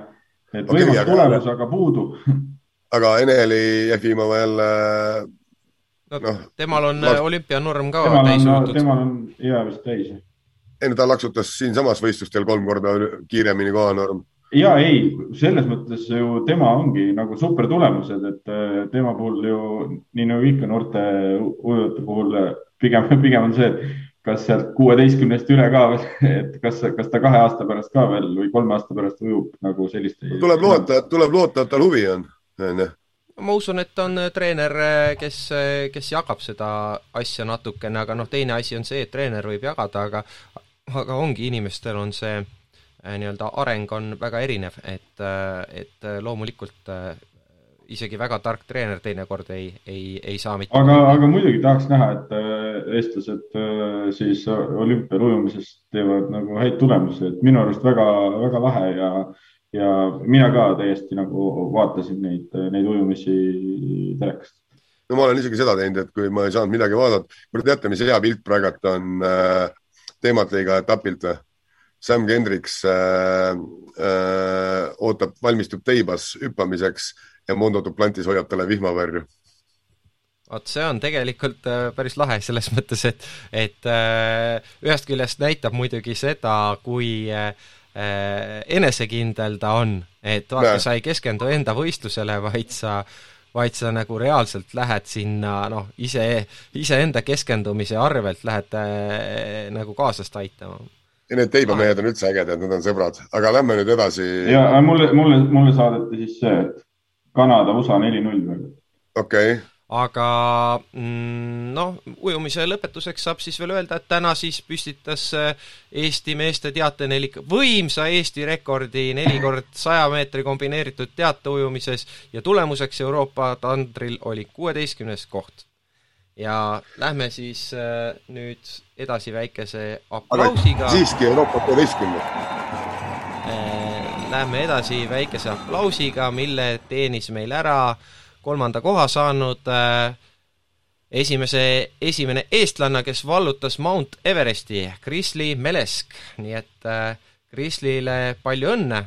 et okay, võimas aga, tulemus, aga puudu. [laughs] aga Eneli Jefimova jälle no, no temal on laks... olümpianorm ka temal täis jõutud. temal on hea vist täis. ei no ta laksutas siinsamas võistlustel kolm korda kiiremini kohanorm ja ei, selles mõttes ju tema ongi nagu super tulemused, et äh, tema puhul ju nii nagu ikka noorte ujujate puhul äh, pigem, [laughs] pigem on see, et kas sealt kuueteistkümnest üle ka veel, [laughs] et kas, kas ta kahe aasta pärast ka veel või kolme aasta pärast ujub nagu sellist. tuleb loota, tuleb loota, et tal huvi on, onju ma usun, et on äh, treener, kes, kes jagab seda asja natukene, aga noh, teine asi on see, et treener võib jagada, aga aga ongi, inimestel on see äh, Äh, nii-öelda areng on väga erinev, et, äh, et äh, loomulikult isegi väga tark treener teinekord ei, ei, ei saa mitte aga, aga muidugi tahaks näha, et eestlased siis olümpial ujumises teevad nagu häid tulemusi, et minu arust väga, väga lahe ja ja mina ka täiesti nagu vaatasin neid, neid ujumisi telekast. no ma olen isegi seda teinud, et kui ma ei saanud midagi vaadata, kuule teate, mis hea pilt praegult on äh, teematliiga etapilt või? Sam Kendricks äh, äh, ootab, valmistub teibas hüppamiseks ja Mondo Duplantis hoiab talle vihmavarju. vot see on tegelikult äh, päris lahe selles mõttes, et, et äh, ühest küljest näitab muidugi seda, kui äh, enesekindel ta on, et vaata, sa ei keskendu enda võistlusele, vaid sa vaid sa nagu reaalselt lähed sinna noh, ise, iseenda keskendumise arvelt lähed äh, nagu kaaslast aitama need teibamehed on üldse ägedad, nad on sõbrad, aga lähme nüüd edasi. ja mulle, mulle, mulle saadeti siis see, et Kanada, USA neli-null veel. okei okay. aga mm, noh, ujumise lõpetuseks saab siis veel öelda, et täna siis püstitas Eesti meeste teatenelik võimsa Eesti rekordi neli kord saja meetri kombineeritud teateujumises ja tulemuseks Euroopa tandril oli kuueteistkümnes koht ja lähme siis äh, nüüd edasi väikese aplausiga. siiski Euroopa kuueteistkümnes äh,. Lähme edasi väikese aplausiga, mille teenis meil ära kolmanda koha saanud äh, esimese, esimene eestlanna, kes vallutas Mount Everesti, Krisli Melesk, nii et äh, Krislile palju õnne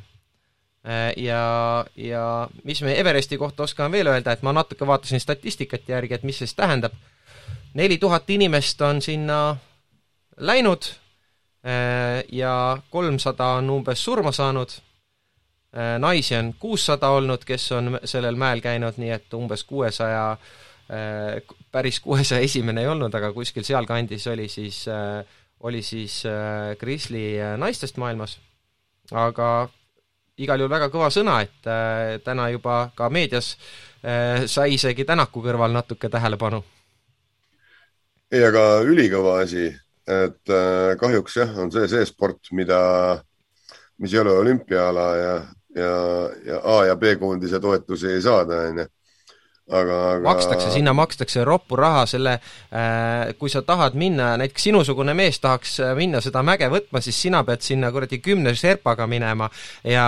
äh,. ja, ja mis me Everesti kohta oskan veel öelda, et ma natuke vaatasin statistikat järgi, et mis see siis tähendab. Neli tuhat inimest on sinna läinud äh, ja kolmsada on umbes surma saanud äh,. naisi on kuussada olnud, kes on sellel mäel käinud, nii et umbes kuuesaja 600 Äh, päris kuuesaja esimene ei olnud, aga kuskil sealkandis oli siis, oli siis äh, naistest maailmas. aga igal juhul väga kõva sõna, et täna juba ka meedias sai isegi Tänaku kõrval natuke tähelepanu. Ei, aga ülikõva asi, et kahjuks jah, on see see sport, mida, mis ei ole olümpiaala ja, ja, ja A ja B koondise toetusi ei saada, onju aga, aga makstakse, sinna makstakse roppu raha selle äh,, kui sa tahad minna, näiteks sinusugune mees tahaks äh, minna seda mäge võtma, siis sina pead sinna kuradi kümne serpaga minema ja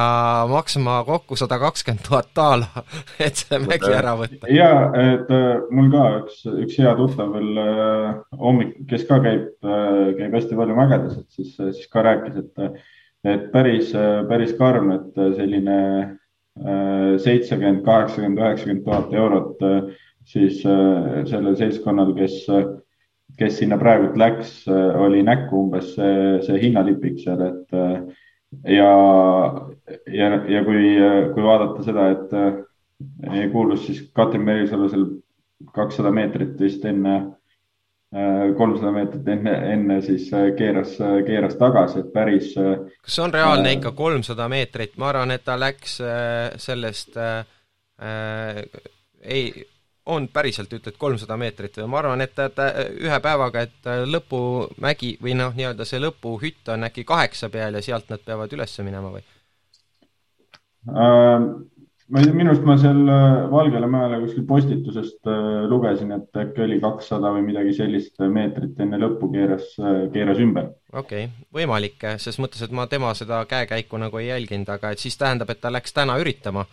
maksma kokku sada kakskümmend tuhat daala, [laughs] et see mägi ära võtta. jaa, et äh, mul ka üks, üks hea tuttav veel äh, hommik, kes ka käib käib hästi palju mägedes, et siis, siis ka rääkis, et et päris, päris karm, et selline seitsekümmend, kaheksakümmend, üheksakümmend tuhat eurot äh, siis äh, sellel seltskonnal, kes, kes sinna praegult läks, äh, oli näkku umbes see, see hinnalipik seal, et ja, ja, ja kui, kui vaadata seda, et kuulus siis Katrin Merisalu seal kakssada meetrit vist enne kolmsada meetrit enne, enne siis äh, keeras, äh, keeras tagasi, et päris. Äh, kas see on reaalne ikka kolmsada meetrit, ma arvan, et ta läks sellest äh,, ei, on päriselt, ütled kolmsada meetrit või ma arvan, et ta, ta ühe päevaga, et lõpumägi või noh, nii-öelda see lõpuhütt on äkki kaheksa peal ja sealt nad peavad üles minema või? Ma ei tea, minu arust ma seal äh, Valgele mäele kuskil postitusest äh, lugesin, et äkki oli kakssada või midagi sellist meetrit enne lõppu keeras, äh, keeras ümber. okei okay., võimalik, ses mõttes, et ma tema seda käekäiku nagu ei jälginud, aga et siis tähendab, et ta läks täna üritama,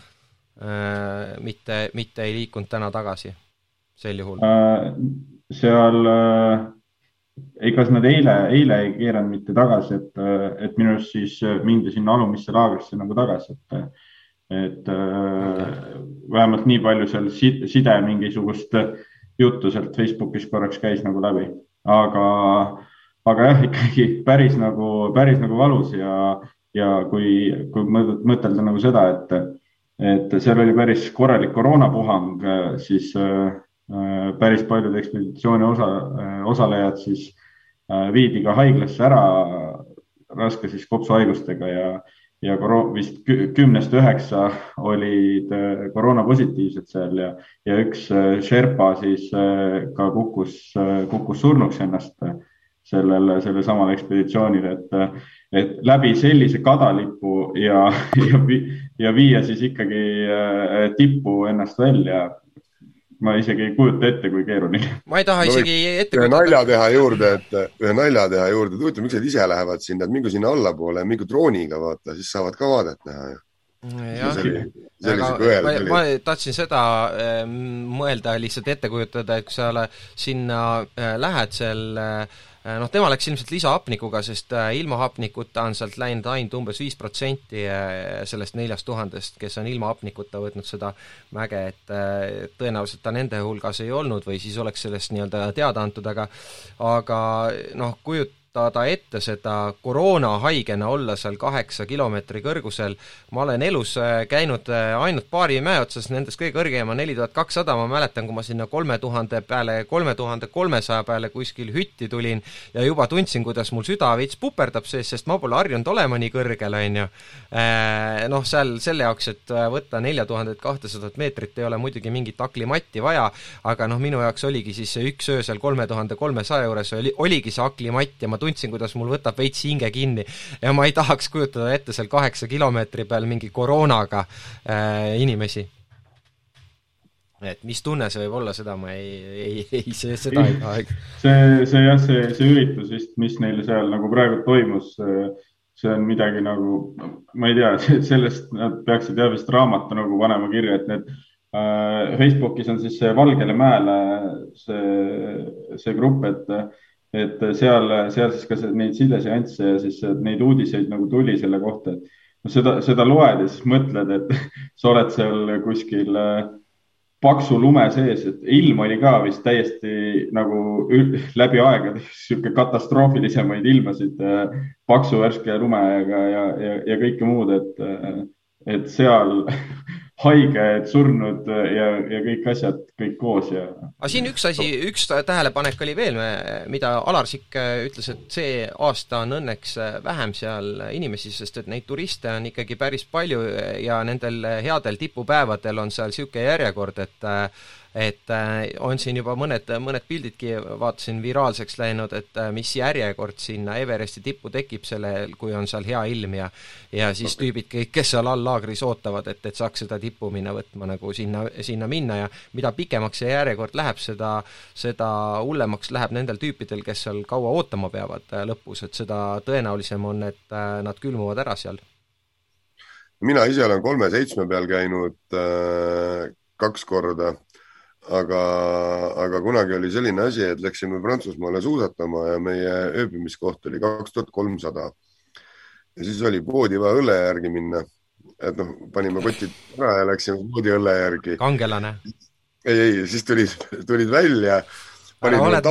mitte, mitte ei liikunud täna tagasi, sel juhul? seal ega nad eile, eile ei keeranud mitte tagasi, et, et minu arust siis mindi sinna alumisse laagrisse nagu tagasi, et et okay. Äh, vähemalt nii palju seal side mingisugust juttu sealt Facebookis korraks käis nagu läbi, aga, aga jah, ikkagi päris nagu, päris nagu valus ja, ja kui, kui mõtelda nagu seda, et, et seal oli päris korralik koroonapuhang, siis äh, päris paljud ekspeditsiooni osa, osalejad siis äh, viidi ka haiglasse ära raske siis kopsuhaigustega ja ja koroon, vist kümnest üheksa olid äh, koroonapositiivsed seal ja, ja üks äh, Sherpa siis äh, ka kukkus, kukkus surnuks ennast sellel, sellel samal ekspeditsioonil, et, et läbi sellise kadalipu ja, [laughs] ja, ja viia siis ikkagi tippu ennast välja ma isegi ei kujuta ette, kui keeruline. ma ei taha no, isegi ette kujutada. nalja teha juurde, et ühe nalja teha juurde, et huvitav, miks nad ise lähevad sinna, et mingu sinna allapoole, mingu drooniga vaata, siis saavad ka vaadet näha ju. aga ma, ma tahtsin seda mõelda, lihtsalt ette kujutada, et kui sa sinna äh, lähed seal äh, Äh, noh, tema läks ilmselt lisahapnikuga, sest äh, ilma hapnikuta on sealt läinud ainult umbes viis protsenti äh, sellest neljast tuhandest, kes on ilma hapnikuta võtnud seda mäge, et tõenäoliselt ta nende hulgas ei olnud või siis oleks sellest nii-öelda teada antud, aga aga noh, kujut-, kujutada ette seda koroonahaigena olla seal kaheksa kilomeetri kõrgusel, ma olen elus äh, käinud äh, ainult paari mäe otsas, nendest kõige kõrgem on neli tuhat kakssada, ma mäletan, kui ma sinna kolme tuhande peale, kolme tuhande kolmesaja peale kuskil hütti tulin ja juba tundsin, kuidas mul süda veits puperdab sees, sest ma pole harjunud olema nii kõrgel, on ju. Äh, noh, seal selle jaoks, et võtta nelja tuhandet kahtesadat meetrit, ei ole muidugi mingit aklimatti vaja, aga noh, minu jaoks oligi siis see üks öö seal kolme tuhande kolmesaja juures oli, oligi see aklimatt ja ma tundsin, kuidas mul võtab veits hinge kinni ja ma ei tahaks kujutada ette seal kaheksa kilomeetri peal mingi koroonaga äh, inimesi. et mis tunne see võib olla, seda ma ei, ei, ei, see, seda ei taha. see, see jah, see, see üritus vist, mis neil seal nagu praegu toimus, see on midagi nagu, ma ei tea, [laughs] sellest nad peaksid jah vist raamatu nagu panema kirja, et need Facebookis on siis see Valgele Mäele see, see grupp, et, et seal, seal siis ka neid sideseansse ja siis neid uudiseid nagu tuli selle kohta, et seda, seda loed ja siis mõtled, et [laughs] sa oled seal kuskil paksu lume sees, et ilm oli ka vist täiesti nagu läbi aegade [laughs] sihuke katastroofilisemaid ilmasid paksu värske lumega ja, ja, ja kõike muud, et, et seal [laughs] haiged, surnud ja, ja kõik asjad kõik koos ja. aga siin üks asi, üks tähelepanek oli veel, mida Alar Sikk ütles, et see aasta on õnneks vähem seal inimesi, sest et neid turiste on ikkagi päris palju ja nendel headel tipupäevadel on seal niisugune järjekord, et et äh, on siin juba mõned, mõned pildidki, vaatasin, viraalseks läinud, et äh, mis järjekord sinna Everesti tippu tekib sellel, kui on seal hea ilm ja ja siis okay. tüübid kõik, kes seal all laagris ootavad, et, et saaks seda tippu minna võtma nagu sinna, sinna minna ja mida pikemaks see järjekord läheb, seda, seda hullemaks läheb nendel tüüpidel, kes seal kaua ootama peavad äh, lõpus, et seda tõenäolisem on, et nad külmuvad ära seal mina ise olen kolme-seitsme peal käinud äh, kaks korda aga, aga kunagi oli selline asi, et läksime Prantsusmaale suusatama ja meie ööbimiskoht oli kaks tuhat kolmsada. ja siis oli poodi vaja õlle järgi minna. et noh, panime kotid ära ja läksime poodi õlle järgi. kangelane? Ei, ei, siis tulid, tulid välja. sa oled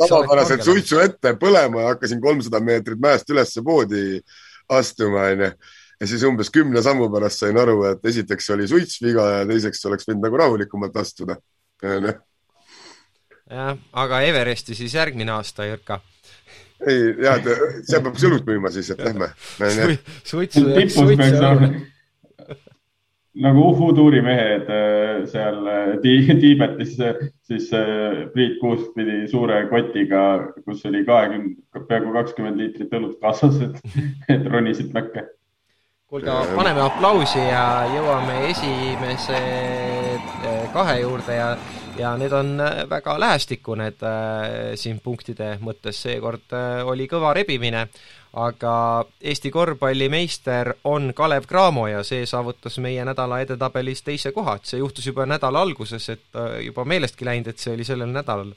kangelane. suitsu ette põlema ja hakkasin kolmsada meetrit mäest ülesse poodi astuma, onju ja siis umbes kümne sammu pärast sain aru, et esiteks oli suits viga ja teiseks oleks võinud nagu rahulikumalt astuda jah, aga Everesti siis järgmine aasta, Jürka? ei, jah, seal peab sõlut müüma siis, et lähme. [laughs] suitsu, suitsu. Nagu Uhu-tuuri mehed äh, seal äh, [laughs] Tiibetis, äh, siis Priit Kuusk pidi suure kotiga, kus oli kahekümne, peaaegu kakskümmend liitrit õlut kaasas, et, [laughs] et ronisid mäkke kuulge, paneme aplausi ja jõuame esimese kahe juurde ja ja need on väga lähestikku, need äh, siin punktide mõttes, seekord äh, oli kõva rebimine, aga Eesti korvpallimeister on Kalev Cramo ja see saavutas meie nädala edetabelis teise koha, et see juhtus juba nädala alguses, et äh, juba meelestki läinud, et see oli sellel nädalal.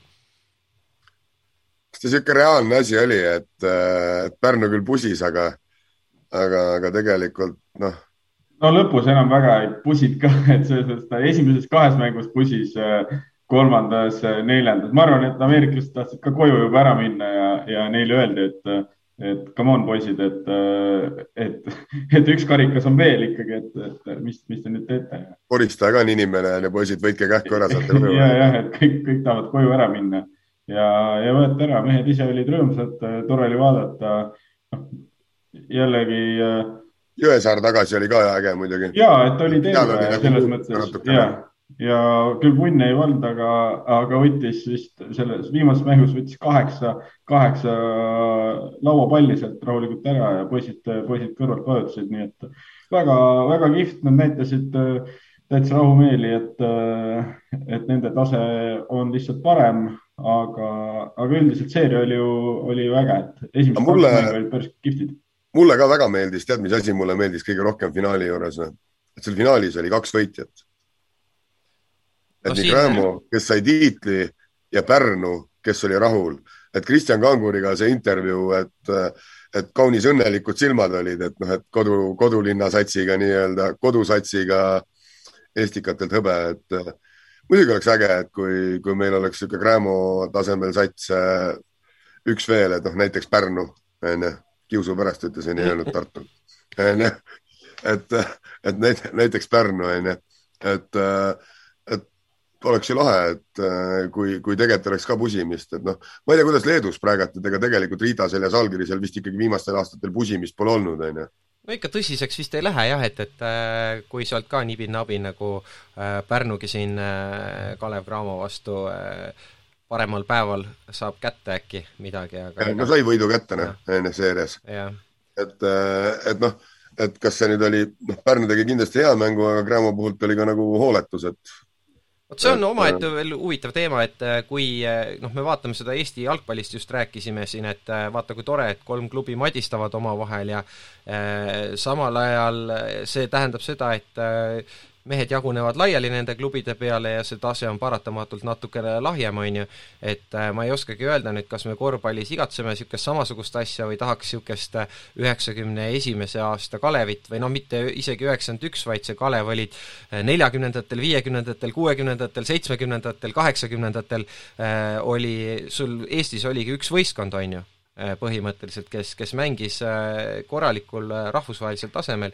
kas see niisugune reaalne asi oli, et Pärnu küll pusis, aga aga, aga tegelikult noh. no lõpus enam väga ei pusid ka, [laughs] et selles mõttes ta esimeses kahes mängus pusis, äh, kolmandas, äh, neljandas, ma arvan, et ameeriklased tahtsid ka koju juba ära minna ja, ja neile öeldi, et et come on, poisid, et, äh, et, et üks karikas on veel ikkagi, et, et mis, mis te nüüd teete. koristaja ka on inimene ja poisid, võitke kähku ära, saate koju. [laughs] ja, jah, et kõik, kõik tahavad koju ära minna ja, ja võeti ära, mehed ise olid rõõmsad, tore oli vaadata. noh, jällegi. Äh, Jõesaar tagasi oli ka äge muidugi. ja, et oli terve selles mõttes ja, ja küll punne ei olnud, aga, aga võttis vist selles viimases mängus võttis kaheksa, kaheksa lauapalli sealt rahulikult ära ja poisid, poisid kõrvalt vajutasid, nii et väga-väga kihvt, nad näitasid äh, täitsa rahumeeli, et, äh, et nende tase on lihtsalt parem, aga, aga üldiselt seeria oli ju, oli ju äge, et esimesed mulle... kaks mängu olid päris kihvtid mulle ka väga meeldis, tead, mis asi mulle meeldis kõige rohkem finaali juures või? et seal finaalis oli kaks võitjat. Et no, nii Cramo, kes sai tiitli ja Pärnu, kes oli rahul, et Kristjan Kanguriga see intervjuu, et, et kaunis õnnelikud silmad olid, et noh, et kodu, kodulinna satsiga nii-öelda, kodusatsiga Estikatelt hõbe, et muidugi oleks äge, et kui, kui meil oleks niisugune Cramo tasemel sats üks veel, et noh, näiteks Pärnu, onju kiusu pärast ütlesin, ei öelnud Tartu. [laughs] onju, et, et näiteks Pärnu onju, et, et oleks ju lahe, et kui, kui tegelikult oleks ka pusimist, et noh, ma ei tea, kuidas Leedus praegult, et ega tegelikult Riida seljas allkiri seal vist ikkagi viimastel aastatel pusimist pole olnud, onju no ikka tõsiseks vist ei lähe jah, et, et äh, kui sealt ka nibin-nabin nagu äh, Pärnugi siin äh, Kalev Cramo vastu äh, paremal päeval saab kätte äkki midagi, aga no sai võidu kätte, noh, enne seerias. et, äh, et noh, et kas see nüüd oli, noh, Pärnu tegi kindlasti hea mängu, aga Cramo puhult oli ka nagu hooletus, et vot see on omaette veel huvitav teema, et äh, kui äh, noh, me vaatame seda Eesti jalgpallist just rääkisime siin, et vaata, kui tore, et kolm klubi madistavad omavahel ja äh, samal ajal see tähendab seda, et äh, mehed jagunevad laiali nende klubide peale ja see tase on paratamatult natukene lahjem, on ju, et äh, ma ei oskagi öelda nüüd, kas me korvpallis igatseme niisugust samasugust asja või tahaks niisugust äh, üheksakümne esimese aasta Kalevit või noh, mitte isegi üheksakümmend üks, vaid see Kalev olid neljakümnendatel, viiekümnendatel, kuuekümnendatel, seitsmekümnendatel, kaheksakümnendatel oli, sul Eestis oligi üks võistkond, on ju põhimõtteliselt, kes, kes mängis korralikul rahvusvahelisel tasemel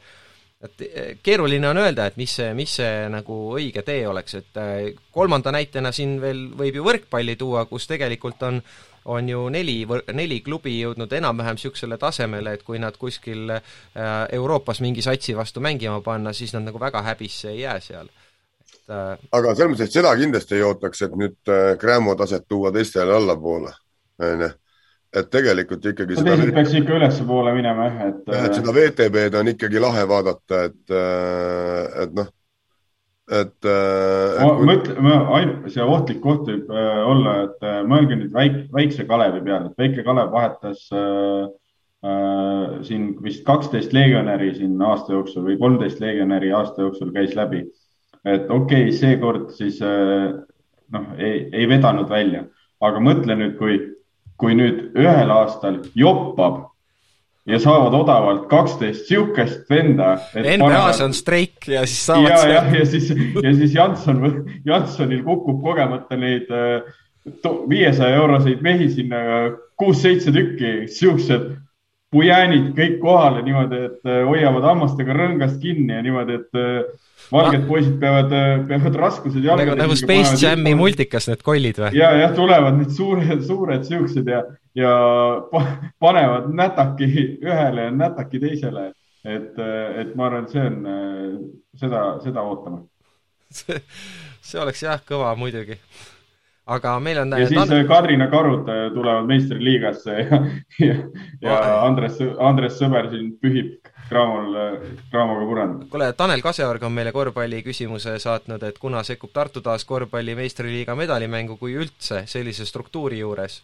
et eh, keeruline on öelda, et mis see, mis see nagu õige tee oleks, et eh, kolmanda näitena siin veel võib ju võrkpalli tuua, kus tegelikult on on ju neli, neli klubi jõudnud enam-vähem niisugusele tasemele, et kui nad kuskil eh, Euroopas mingi satsi vastu mängima panna, siis nad nagu väga häbisse ei jää seal. aga selles mõttes, et seda kindlasti ei ootaks, et nüüd Cramo taset tuua teistele allapoole, on ju et tegelikult ikkagi teised peaks ikka ülespoole minema jah, et. et seda VTB-d on ikkagi lahe vaadata, et, äh, et noh, et, äh, et. Kui... mõtle, ainult see ohtlik koht võib äh, olla, et mõelge nüüd väik, väikse Kalevi peale, et väike Kalev vahetas äh, äh, siin vist kaksteist legionäri siin aasta jooksul või kolmteist legionäri aasta jooksul käis läbi. et okei okay,, seekord siis äh, noh, ei, ei vedanud välja, aga mõtle nüüd, kui kui nüüd ühel aastal joppab ja saavad odavalt kaksteist sihukest venda. NBA-s panevad... on streik ja siis saavad. ja, jah, ja siis, ja siis Janson, Jansonil kukub kogemata neid äh, viiesaja euroseid mehi sinna kuus-seitse tükki, siuksed pujäänid kõik kohale niimoodi, et äh, hoiavad hammastega rõngast kinni ja niimoodi, et äh, valged poisid peavad, peavad raskused jalgadega. nagu, Space Jam'i multikas need kollid või? ja, jah, tulevad need suured, suured siuksed ja, ja panevad nätaki ühele ja nätaki teisele. et, et ma arvan, et see on, seda, seda ootame. see, see oleks jah kõva muidugi aga meil on ja siis Tan... Kadrina karud tulevad meistriliigasse ja, ja, ja Andres, Andres Sõber siin pühib Cramol, Cramoga puranud. kuule, Tanel Kaseorg on meile korvpalli küsimuse saatnud, et kuna sekkub Tartu taas korvpalli meistriliiga medalimängu, kui üldse sellise struktuuri juures?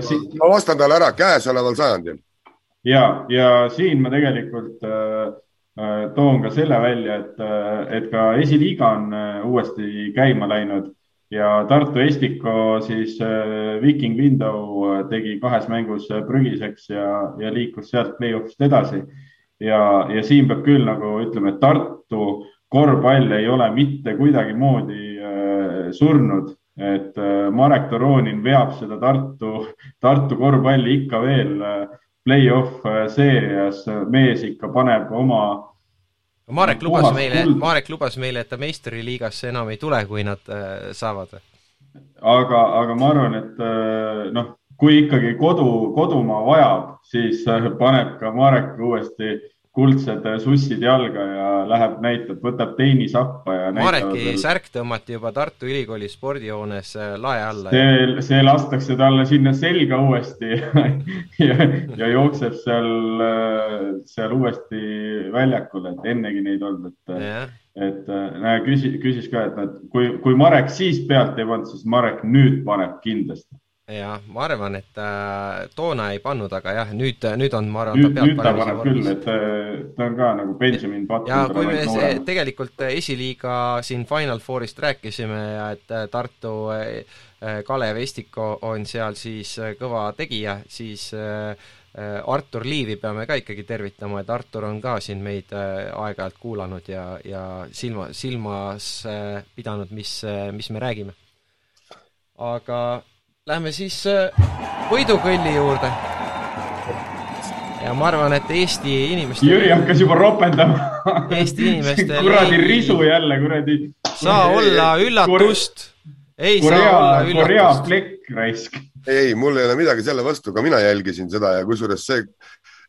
si ma vastan talle ära, käesoleval sajandil. ja, ja siin ma tegelikult äh, äh, toon ka selle välja, et, äh, et ka esiliiga on äh, uuesti käima läinud ja Tartu Estiko siis äh, Viking Window äh, tegi kahes mängus äh, prügiseks ja, ja liikus sealt play-off'ist edasi. ja, ja siin peab küll nagu ütlema, et Tartu korvpall ei ole mitte kuidagimoodi surnud, et Marek Toronin veab seda Tartu, Tartu korvpalli ikka veel play-off seerias, mees ikka paneb oma Marek lubas meile, Marek lubas meile, et ta meistriliigasse enam ei tule, kui nad äh, saavad. aga, aga ma arvan, et äh, noh, kui ikkagi kodu, kodumaa vajab, siis äh, paneb ka Marek uuesti kuldsed sussid jalga ja läheb, näitab, võtab teini sappa ja Mareki veel... särk tõmmati juba Tartu Ülikooli spordihoones äh, lae alla. see, see lastakse talle sinna selga uuesti [laughs] ja, ja jookseb seal, äh, seal uuesti väljakul, et ennegi neid olnud, et yeah. et äh, küsis, küsis ka, et, et kui, kui Marek siis pealt ei pannud, siis Marek nüüd paneb kindlasti jah, ma arvan, et äh, toona ei pannud, aga jah, nüüd, nüüd on, ma arvan, ta peab nüüd ta paneb küll, et äh, ta on ka nagu Benjamin Button. ja kui me see, tegelikult esiliiga siin Final Fourist rääkisime ja et äh, Tartu äh, Kalev Estiko on seal siis kõva tegija, siis Artur Liivi peame ka ikkagi tervitama, et Artur on ka siin meid aeg-ajalt kuulanud ja, ja silma, silmas pidanud, mis, mis me räägime. aga Lähme siis äh, võidukõlli juurde. ja ma arvan, et Eesti inimeste Jüri hakkas juba ropendama. Eesti [laughs] inimestel kuradi risu jälle, kuradi. saa olla üllatust. ei Korea, saa olla üllatust. Korea plekk raisk. ei, mul ei ole midagi selle vastu, ka mina jälgisin seda ja kusjuures see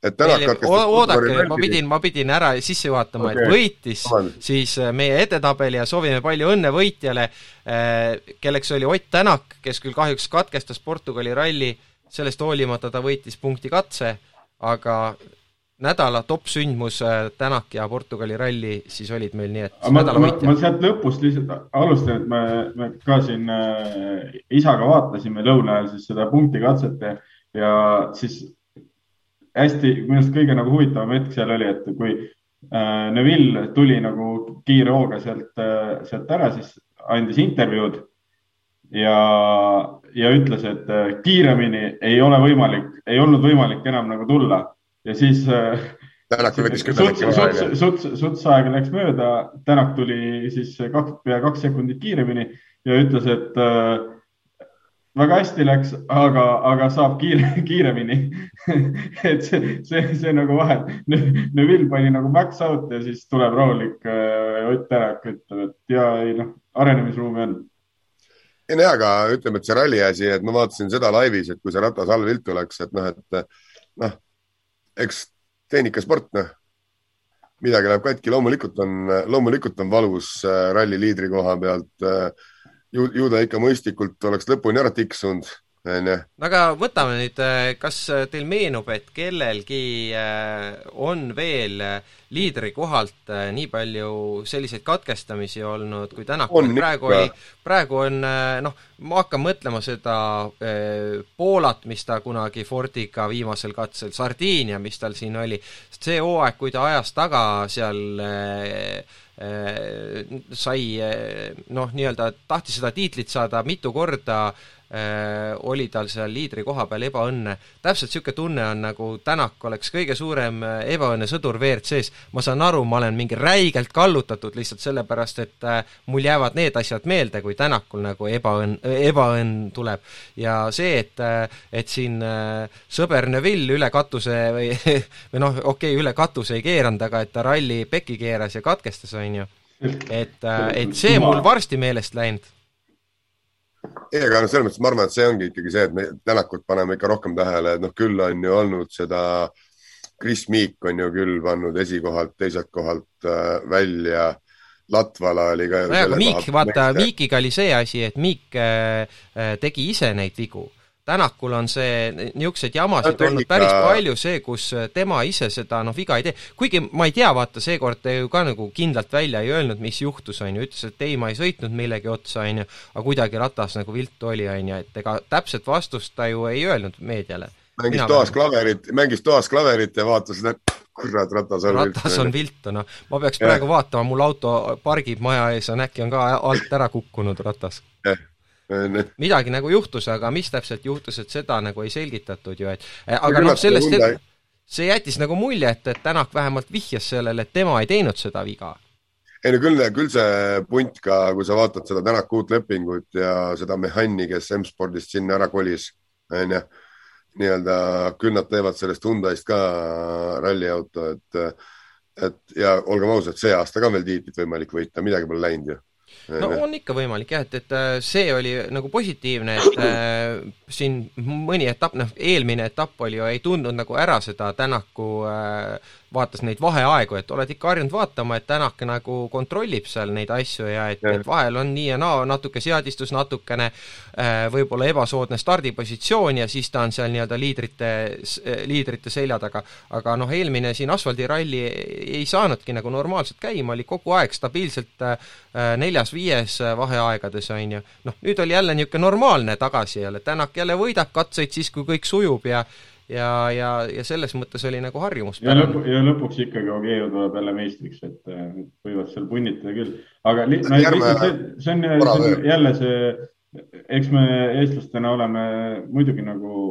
et Tänak katkestas. oodake, ma pidin, ma pidin ära sisse juhatama okay., et võitis siis äh, meie edetabeli ja soovime palju õnne võitjale, äh, kelleks oli Ott Tänak, kes küll kahjuks katkestas Portugali ralli, sellest hoolimata ta võitis punkti katse, aga nädala top sündmus äh, Tänak ja Portugali ralli siis olid meil nii, et ma, ma, ma sealt lõpust lihtsalt alustan, et me, me ka siin äh, isaga vaatasime lõuna ajal siis seda punktikatset ja, ja siis hästi, minu arust kõige nagu huvitavam hetk seal oli, et kui Neville tuli nagu kiire hooga sealt, sealt ära, siis andis intervjuud ja, ja ütles, et kiiremini ei ole võimalik, ei olnud võimalik enam nagu tulla. Ja siis Tänakul võttis küll suts, suts, suts, suts aega läks mööda, Tänak tuli siis kaks, pea kaks sekundit kiiremini ja ütles, et äh, väga hästi läks, aga, aga saab kiire, kiiremini. [laughs] Et see, see, see nagu vahe, Neville pani nagu max out ja siis tuleb rahulik äh, Ott Tänak, ütleb, et ja ei noh, arenemisruumi on. ei no jaa, aga ütleme, et see ralli asi, et ma vaatasin seda laivis, et kui see ratas all viltu läks, et noh, et noh, eks tehnikasport, noh, midagi läheb katki, loomulikult on, loomulikult on valus äh, ralli liidri koha pealt äh, ju, ju ta ikka mõistlikult oleks lõpuni ära tiksunud, onju. aga võtame nüüd, äh, kas teil meenub, et kellelgi äh, on veel äh, liidri kohalt nii palju selliseid katkestamisi olnud, kui Tänakul praegu oli, praegu on noh, ma hakkan mõtlema seda Poolat, mis ta kunagi Fordiga viimasel katsel, Sardiinia, mis tal siin oli, see hooaeg, kui ta ajas taga seal äh, Äh, sai äh, noh, nii-öelda tahtis seda tiitlit saada mitu korda, äh, oli tal seal liidri koha peal ebaõnne. täpselt niisugune tunne on, nagu Tänak oleks kõige suurem ebaõnnesõdur WRC-s. ma saan aru, ma olen mingi räigelt kallutatud lihtsalt sellepärast, et mul jäävad need asjad meelde, kui Tänakul nagu ebaõnn, ebaõnn tuleb. ja see, et, et siin sõber Neville üle katuse või, [laughs] või noh, okei okay,, üle katuse ei keeranud, aga et ta ralli peki keeras ja katkestas, on ju. et, äh, et see mul varsti meelest läinud. Ei, aga noh, selles mõttes ma arvan, et see ongi ikkagi see, et me Tänakut paneme ikka rohkem tähele, et noh, küll on ju olnud seda, Chris Meek on ju küll pannud esikohalt, teiselt kohalt äh, välja Latvala oli ka. nojah, aga Miik, vaata, Miikiga oli see asi, et Miik äh, äh tegi ise neid vigu Tänakul on see, niisuguseid jamasid no, olnud päris palju, see, kus tema ise seda noh, viga ei tee. kuigi ma ei tea, vaata, seekord ta ju ka nagu kindlalt välja ei öelnud, mis juhtus, on ju, ütles, et ei, ma ei sõitnud millegi otsa, on ju, aga kuidagi ratas nagu viltu oli, on ju, et ega täpset vastust ta ju ei öelnud meediale. mängis toas klaverit, mängis toas klaverit ja vaatas, et kurat, ratas on ratas viltu. on viltu, noh. ma peaks ja. praegu vaatama, mul auto pargib maja ees, on äkki on ka alt ära kukkunud ratas. jah midagi nagu juhtus, aga mis täpselt juhtus, et seda nagu ei selgitatud ju, et eh, aga noh, sellest, see jättis nagu mulje, et, et Tänak vähemalt vihjas sellele, et tema ei teinud seda viga. ei no küll, küll see punt ka, kui sa vaatad seda Tänaku uut lepingut ja seda mehhanni, kes M-spordist sinna ära kolis, onju, nii-öelda küll nad teevad sellest Hyundai'st ka ralliauto, et et ja olgem ausad, see aasta ka veel tiitlit võimalik võita, midagi pole läinud ju no on ikka võimalik jah, et, et äh, see oli nagu positiivne, et äh, siin mõni etapp, noh, eelmine etapp oli ju, ei tundnud nagu ära seda Tänaku äh, vaatas neid vaheaegu, et oled ikka harjunud vaatama, et Tänak nagu kontrollib seal neid asju ja et, et vahel on nii ja naa, natuke seadistus, natukene äh, võib-olla ebasoodne stardipositsioon ja siis ta on seal nii-öelda liidrite, liidrite selja taga. aga noh, eelmine siin asfaldiralli ei saanudki nagu normaalselt käima, oli kogu aeg stabiilselt äh, neljas-viies vaheaegades, on ju. noh, nüüd oli jälle niisugune normaalne tagasi jälle, Tänak jälle võidab katseid siis, kui kõik sujub ja ja, ja, ja selles mõttes oli nagu harjumus. ja lõpu, ja lõpuks ikkagi Ogiero tuleb jälle meistriks, et võivad seal punnitada küll, aga li, no, lihtsalt see, see on, see on jälle see, eks me eestlastena oleme muidugi nagu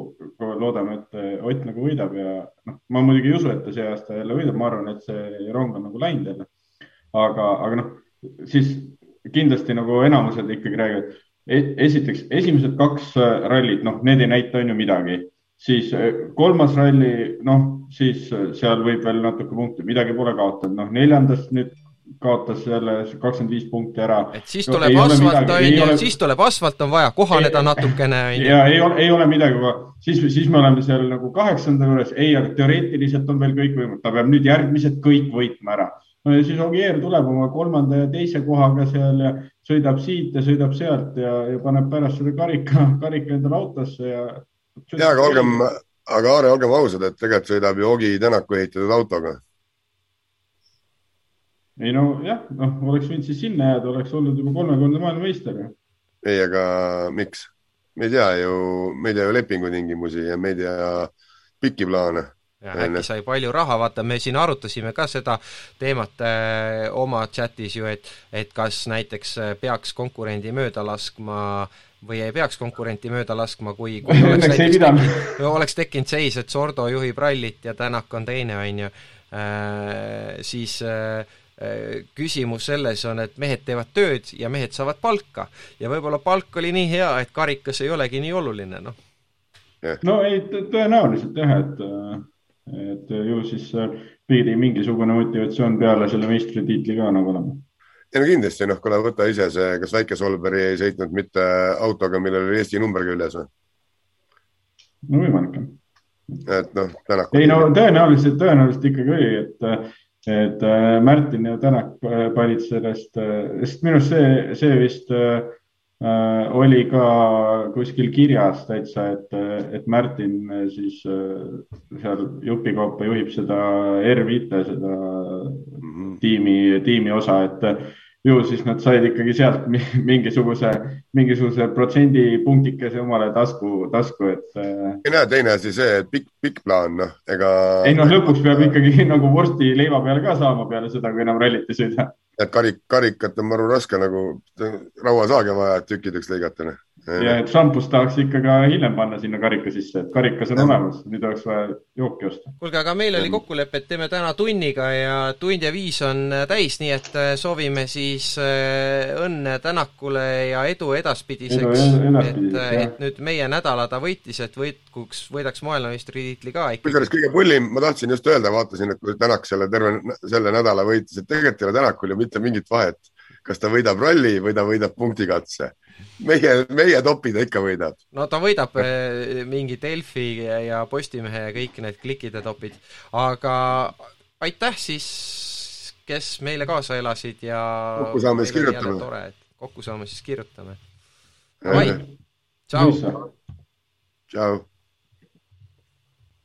loodame, et Ott nagu võidab ja noh, ma muidugi ei usu, et ta see aasta jälle võidab, ma arvan, et see rong on nagu läinud jälle. aga, aga noh, siis kindlasti nagu enamused ikkagi räägivad e, esiteks esimesed kaks rallit, noh, need ei näita on ju midagi siis eh, kolmas ralli, noh, siis eh, seal võib veel natuke punkte, midagi pole kaotanud, noh, neljandast nüüd kaotas jälle kakskümmend viis punkti ära. et siis tuleb no, asfalt, on ju, siis tuleb asfalt, on vaja kohaneda ei, natukene, ja ei ole, ei ole midagi, siis, siis me oleme seal nagu kaheksanda juures, ei, aga teoreetiliselt on veel kõik võimalik, ta peab nüüd järgmised kõik võitma ära. no ja siis Ogier tuleb oma kolmanda ja teise kohaga seal ja sõidab siit ja sõidab sealt ja, ja paneb pärast selle karika, karika endale autosse ja ja, aga olgem, aga Aare, olgem ausad, et tegelikult sõidab ju Ogi Tänaku ehitatud autoga. ei no jah, noh, oleks võinud siis sinna jääda, oleks olnud juba kolmekordne maailmameister ei, aga miks? me ei tea ju, me ei tea ju lepingutingimusi ja me ei tea pikki plaane, ja äkki sai palju raha, vaata me siin arutasime ka seda teemat äh, oma chatis ju, et et kas näiteks äh, peaks konkurendi mööda laskma või ei peaks konkurenti mööda laskma, kui, kui [laughs] oleks tekkinud, oleks tekkinud seis, et Sordo juhib rallit ja Tänak on teine, on ju äh,, siis äh, äh, küsimus selles on, et mehed teevad tööd ja mehed saavad palka. ja võib-olla palk oli nii hea, et karikas ei olegi nii oluline, noh. no ei, tõenäoliselt jah, et äh, et ju siis pidi mingisugune motivatsioon peale selle meistritiitli ka nagu olema. Ei no kindlasti, noh, kuule võta ise see, kas Väike Solberg ei sõitnud mitte autoga, millel oli Eesti number küljes või? no võimalik jah. et noh, Tänak. ei no tõenäoliselt, tõenäoliselt ikkagi oli, et, et äh, Märtin ja Tänak panid sellest, sest minu arust see, see vist äh, Äh, oli ka kuskil kirjas täitsa, et, et Märtin äh, siis äh, seal jupikaupa juhib seda R5, seda mm -hmm. tiimi, tiimi osa, et ju siis nad said ikkagi sealt mingisuguse, mingisuguse protsendipunktikese omale tasku, tasku, et. ei näe, teine asi see, et pikk, pikk plaan, noh, ega. ei noh, lõpuks peab ikkagi [laughs] nagu vorsti leiva peale ka saama peale seda, kui enam rallit ei sõida et karik, karikat on maru raske nagu rauasaage vaja, tükkideks lõigata. Noh. Ja et šampust tahaks ikka ka hiljem panna sinna karika sisse, et karikas on ja. olemas, nüüd oleks vaja jooki osta. kuulge, aga meil oli kokkulepe, et teeme täna tunniga ja tund ja viis on täis, nii et äh, soovime siis äh, õnne Tänakule ja edu edaspidiseks. et, äh, et nüüd meie nädala ta võitis, et võitkuks, võidaks maailmameistritiitli ka ikka. kusjuures kõige pullim, ma tahtsin just öelda, vaatasin, et kui Tänak selle terve selle nädala võitis, et tegelikult ei ole Tänakul ju mitte mingit vahet, kas ta võidab ralli või ta võidab punktikatse. Meie, meie topi ta ikka võidab. no ta võidab eh, mingi Delfi ja Postimehe ja kõik need klikkide topid, aga aitäh siis, kes meile kaasa elasid ja kokku saame siis kirjutame. tore, et kokku saame siis kirjutame. tšau. tšau.